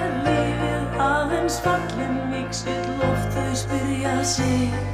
Er lífið aðeins fallin miksil oft þau spyrja sig.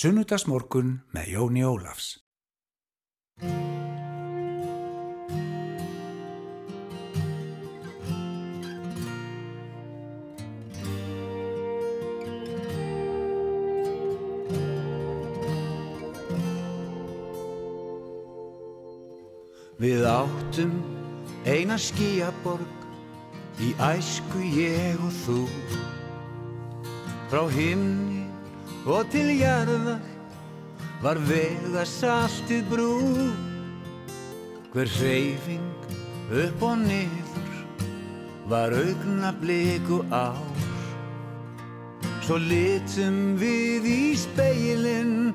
Sunnudagsmorgun með Jóni Ólafs. Við áttum eina skíaborg í æsku ég og þú Frá himni og til jarðar var vega saltið brú. Hver hreyfing upp og niður var augna bliku ár. Svo litum við í speilin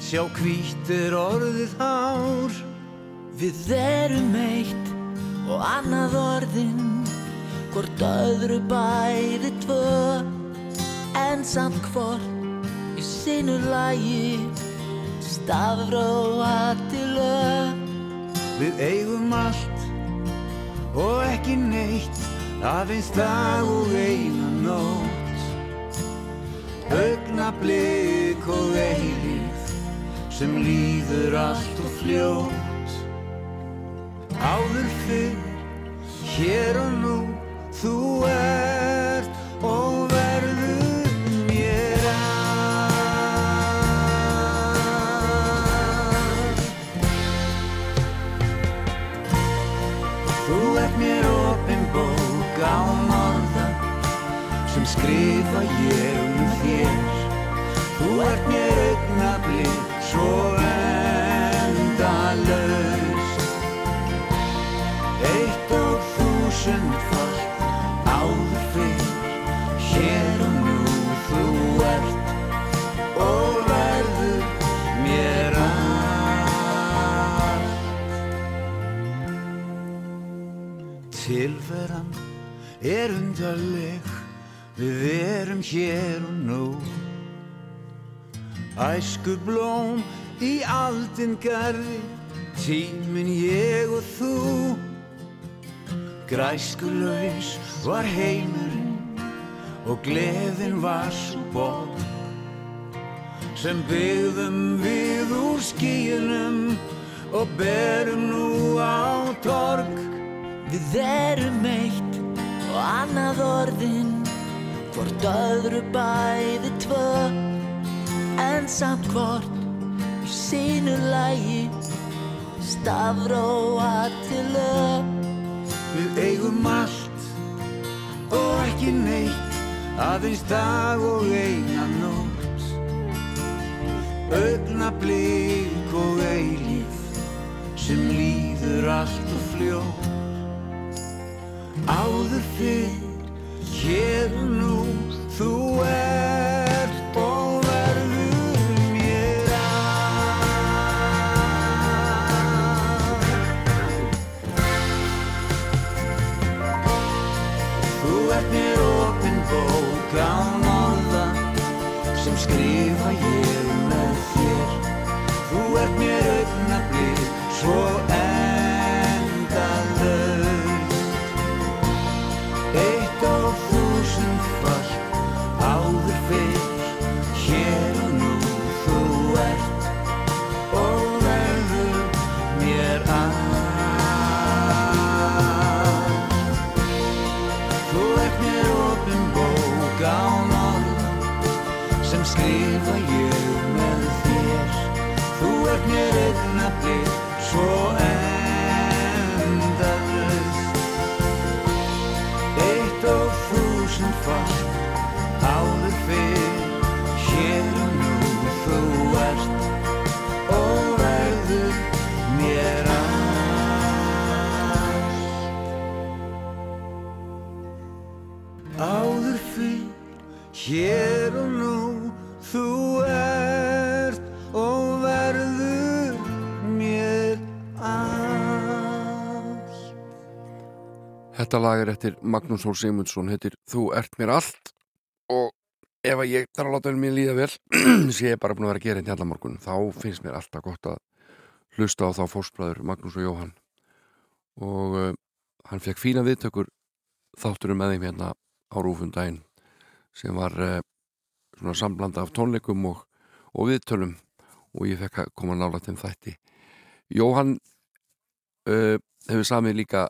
sjá hvítir orðið hár. Við erum eitt og annað orðin Hvort öðru bæði tvö En samt hvort sinu lagi Stafróa til lög Við eigum allt og ekki neitt Aðeins dag og eina nótt. Augnablik og eilíð Sem líður allt og fljótt. Áður fyrr, hér og nú Þú ert skrifa ég um þér. Þú ert mér augnablik svo endalaust. Eitt og þúsund fall áður fyrr hér og nú þú ert. Og verður mér allt. Tilveran er undarleg við erum hér og nú. Æsku blóm í aldin garði Tímin ég og þú. Græskulaus var heimurinn Og gleðin var svo borg Sem byggðum við úr skíunum Og berum nú á torg. Við erum eitt og annað orðin Hvort öðru bæði tvö En samt hvort í sínu lagi Stafróa til lög. Við eigum allt og ekki neitt Aðeins dag og eina nótt. Augnablik og eilíf Sem líður allt og fljótt. Áður fyrr, hér og nú Þú ert og verður mér Þú ert mér opin bók án orða sem skrifa ég Þetta lag er eftir Magnús Hól Sigmundsson heitir Þú ert mér allt. Og ef ég þarf að láta mér líða vel sem ég er bara búin að vera að gera hérna allar morgun þá finnst mér alltaf gott að hlusta á þá fórspræður Magnús og Jóhann. Og uh, hann fekk fína viðtökur þátturum með þeim hérna á rúfundaginn sem var uh, svona samblanda af tónleikum og, og viðtölum. Og ég fekk að koma nála til þætti. Jóhann uh, hefur samið líka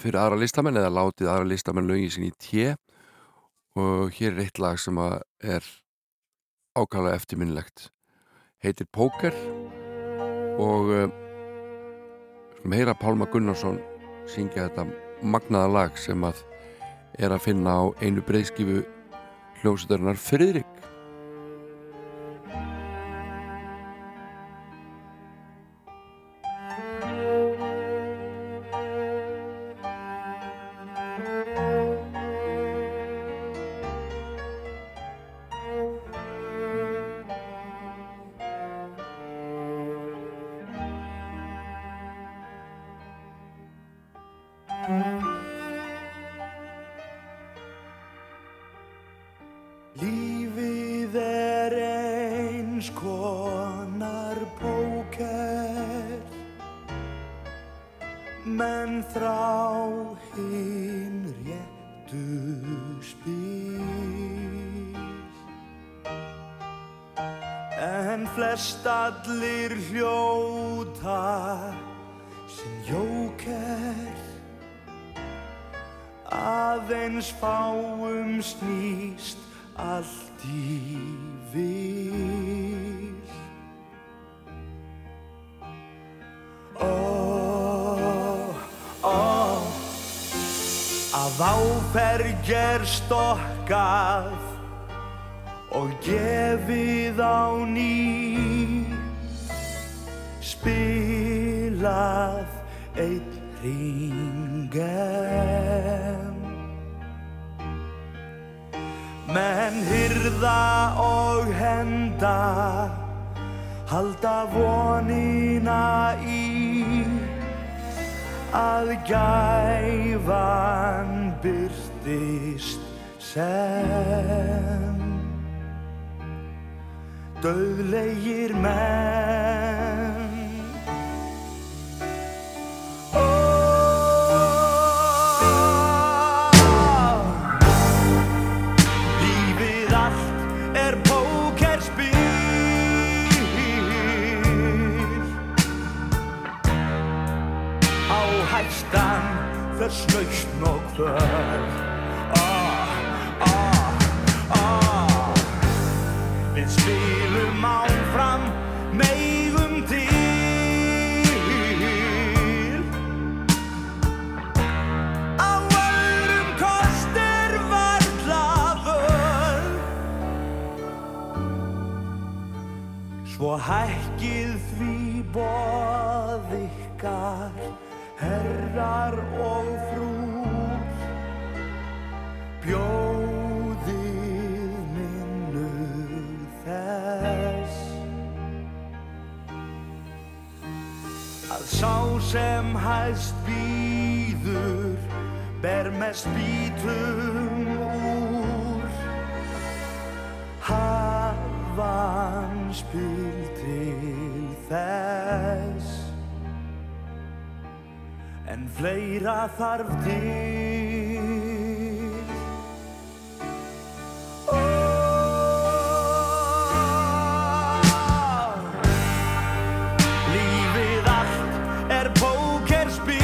fyrir aðra listamenn eða látið aðra listamenn lögin sín í tje og hér er eitt lag sem er ákala eftirminnilegt. Heitir Póker. Og uh, skulum heyra Pálma Gunnarsson syngja þetta magnaða lag sem að er að finna á einu breyðskifu hljómsveitarnar Friðrik menn hyrða og henda halda vonina í að gæfan byrtist sem. Döðlegir menn þess lausn og kvöld ah, ah, ah. Við spilum áfram meigum til. Á öðrum kostir völd Svo hækkið því boð ykkar Herrar og frúr. Bjóðið minnu þess. Að sá sem hæst býður Ber mest bítum úr. Hafan spil til þess En fleira þarf til. Lífið allt er pókerspil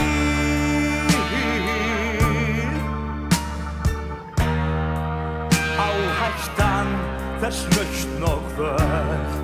Á hæstan þess lausn og kvöld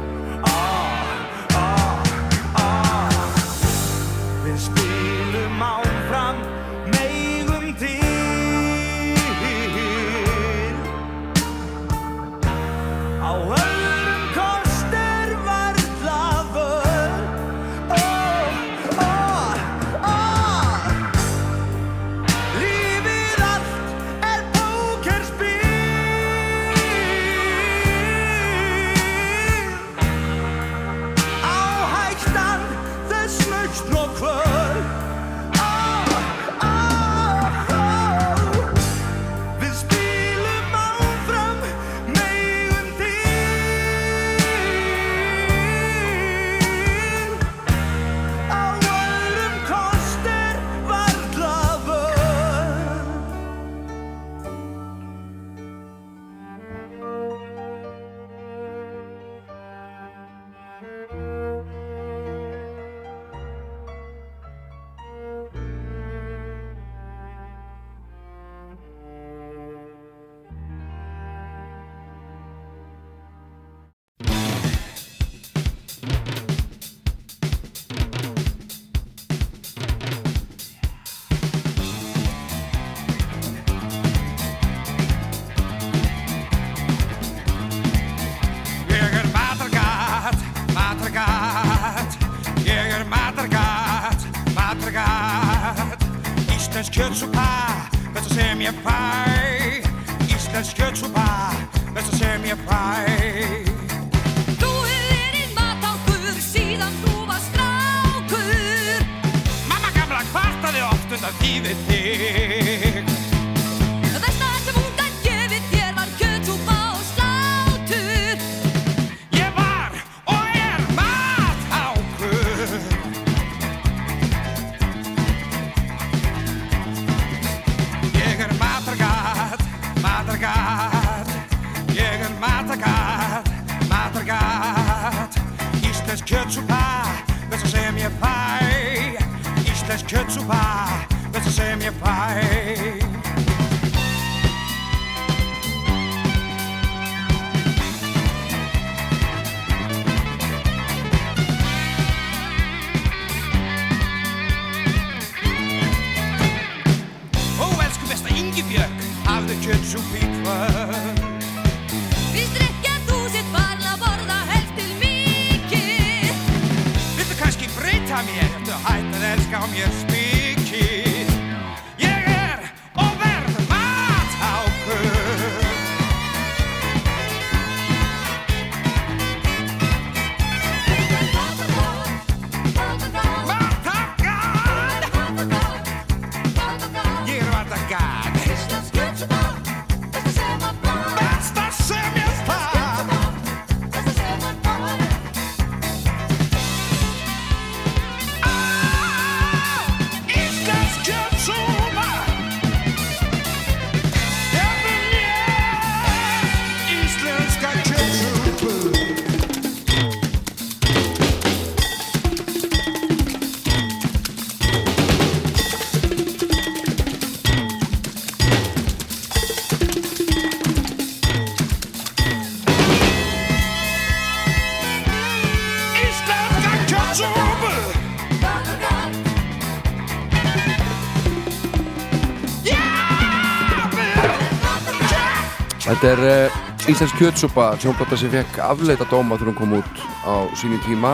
Þetta er uh, Íslensk kjötsúpa sjónblata sem fekk afleita dóma þegar hún kom út á sínum tíma.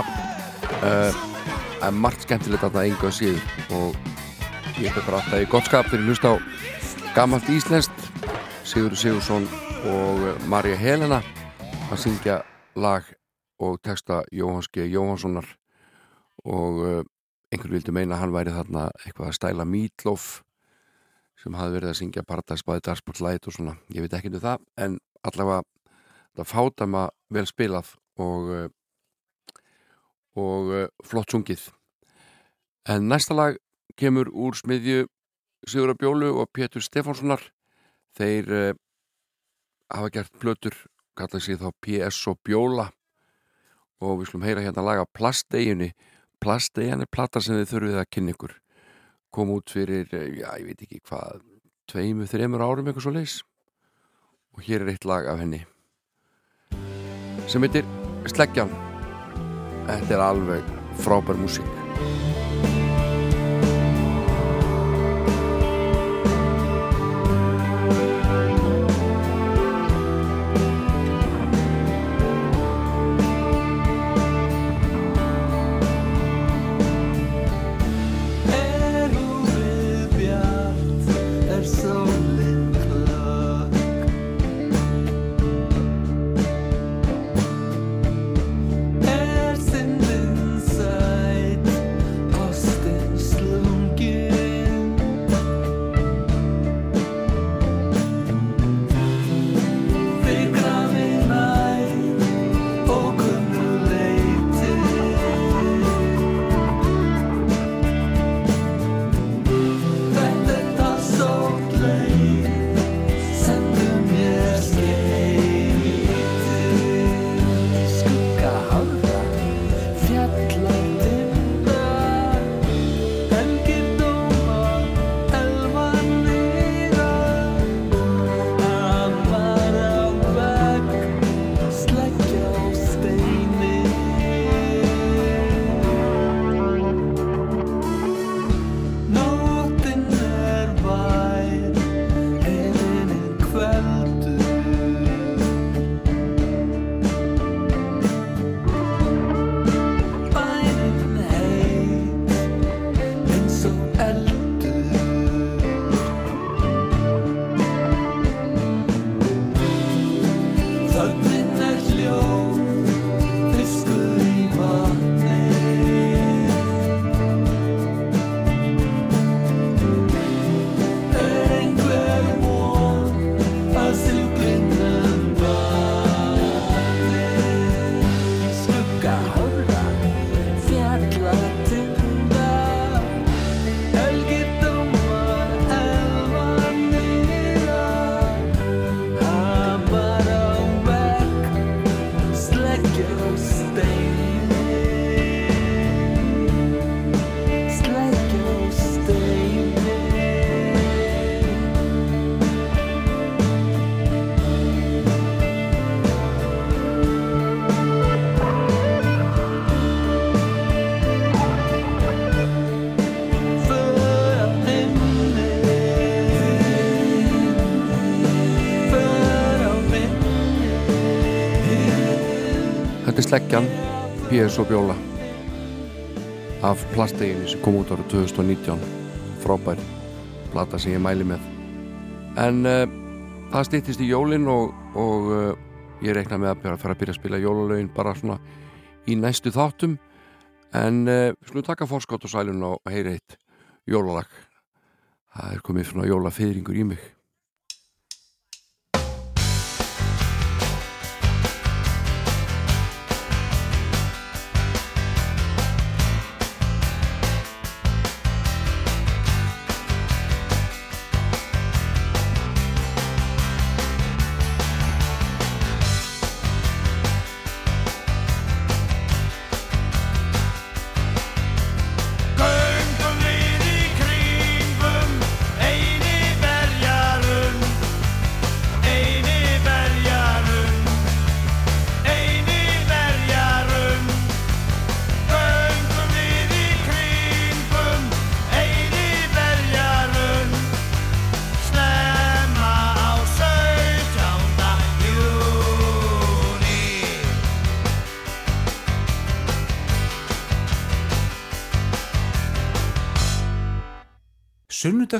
Uh, en margt skemmtilegt að það enga síður og ég er bara alltaf í gott skap þegar ég hlusta á gamalt íslenskt Sigur Sigursson og uh, Marja Helena að syngja lag og texta Jóhans G. Jóhanssonar og uh, einhver vildi meina að hann væri þarna eitthvað að stæla Meatloaf sem hafði verið að syngja Paradise by Dashboard Light og svona, ég veit ekki um það en allavega það fátama vel spilað og og uh, flott sungið. En næsta lag kemur úr smiðju Sigurða Bjólu og Pétur Stefánssonar. Þeir uh, hafa gert plötur kallað sig þá PS og Bjóla. Og við skulum heyra hérna laga Plasteginni. Plastegin er plata sem þið þurfið að kynna ykkur kom út fyrir, eh, já, ég veit ekki hvað tveimu, þreimur árum eitthvað svo leis og hér er eitt lag af henni sem heitir Sleggjan. Þetta er alveg frábær músík sleggjan P.S. og Bjóla. Af plasteginu sem kom út ára 2019 frábær plata sem ég mæli með. En uh, það stýttist í jólin og, og uh, ég reikna með að byrja, fara að byrja að spila jólalögin bara svona í næstu þáttum. En uh, við skulum taka fórskott og sælun og heyra eitt jólalag. Það er komið svona jólafeyringur í mig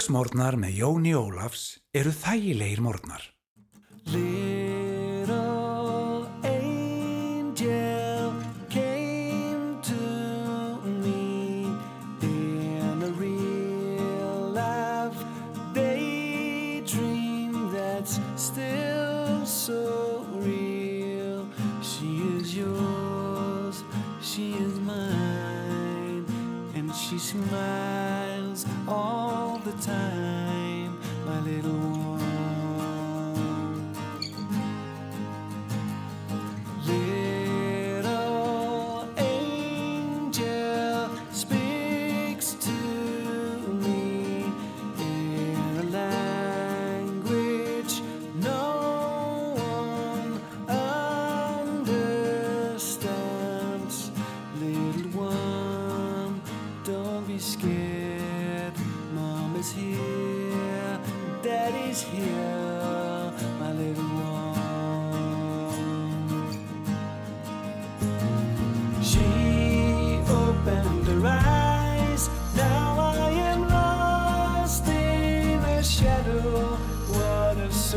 Sunnudagsmórnar með Jóni Ólafs eru þægilegir mórnar. Little angel came to me in a real life daydream that's still so real. She is yours, she is mine, and she smiles all the time,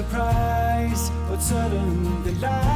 surprise! What sudden delight!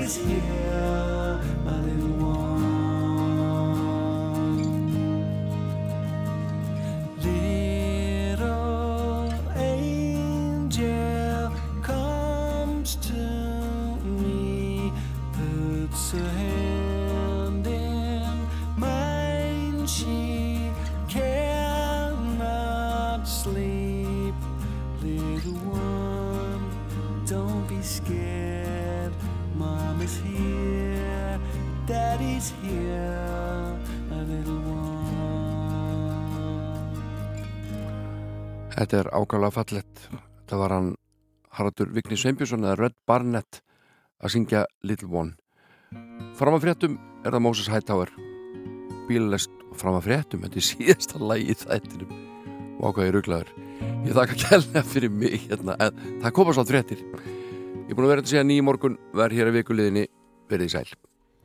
is here. Þetta er ákvæmlega fallett. Það var hann Haraldur Vigni Sveinbjörnsson eða Red Barnett að syngja Little One. Fram að fréttum er það Moses Hightower. Bílalest fram að fréttum, þetta er síðasta lagi í þættinum. Og ákvæði ruglaður. Ég þakka kærlega fyrir mig hérna, en það koma svo fréttir. Ég er búin að vera að segja nýjum morgun, verð hér að vikuliðinni, verðið sæl.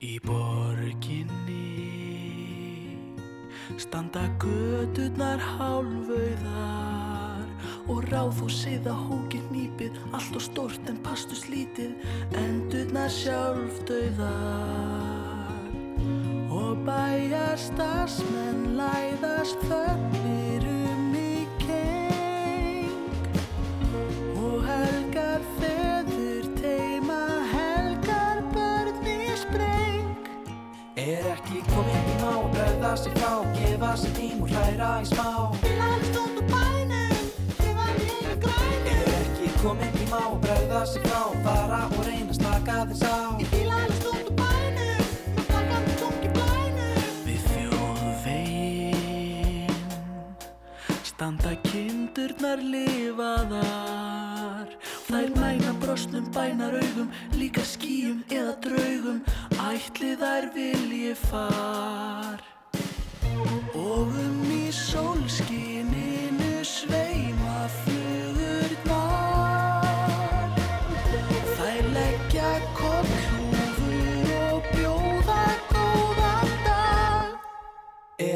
Í borginni standa gödurnar hálfauðar og ráðhúsið að hókið nýpið allt og stort en pastu slítið. Endurna sjálf döðar og bæjastarsmenn læðast þögnir um í keng. Og helgar feður teima helgar börn í spreng. Er ekki komið tíma á að bregða sig frá Gefa sig tím og hræra í smá ekki komið tíma á að bregða sig frá. Fara og reyna að slaka þess á Ég fíla lælst út úr bænum, með flaggandi tungi blænu Við þjóðvegin standa kindurnar lifaðar. Þær mæna brosnum bænar augum, líka skýjum eða draugum. Ætli þær vilji far. Og um í sólskininu sveima flugurnar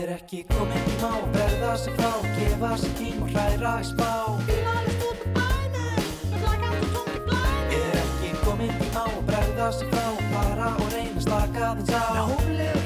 Er ekki tíma á bregða sig frá Gefa sig tím og hræra í smá Fíla lælst út úr bænum, með flaggandi tungi blænu Er ekki tíma á bregða sig frá Fara og reyna að slaka þess á. Nálega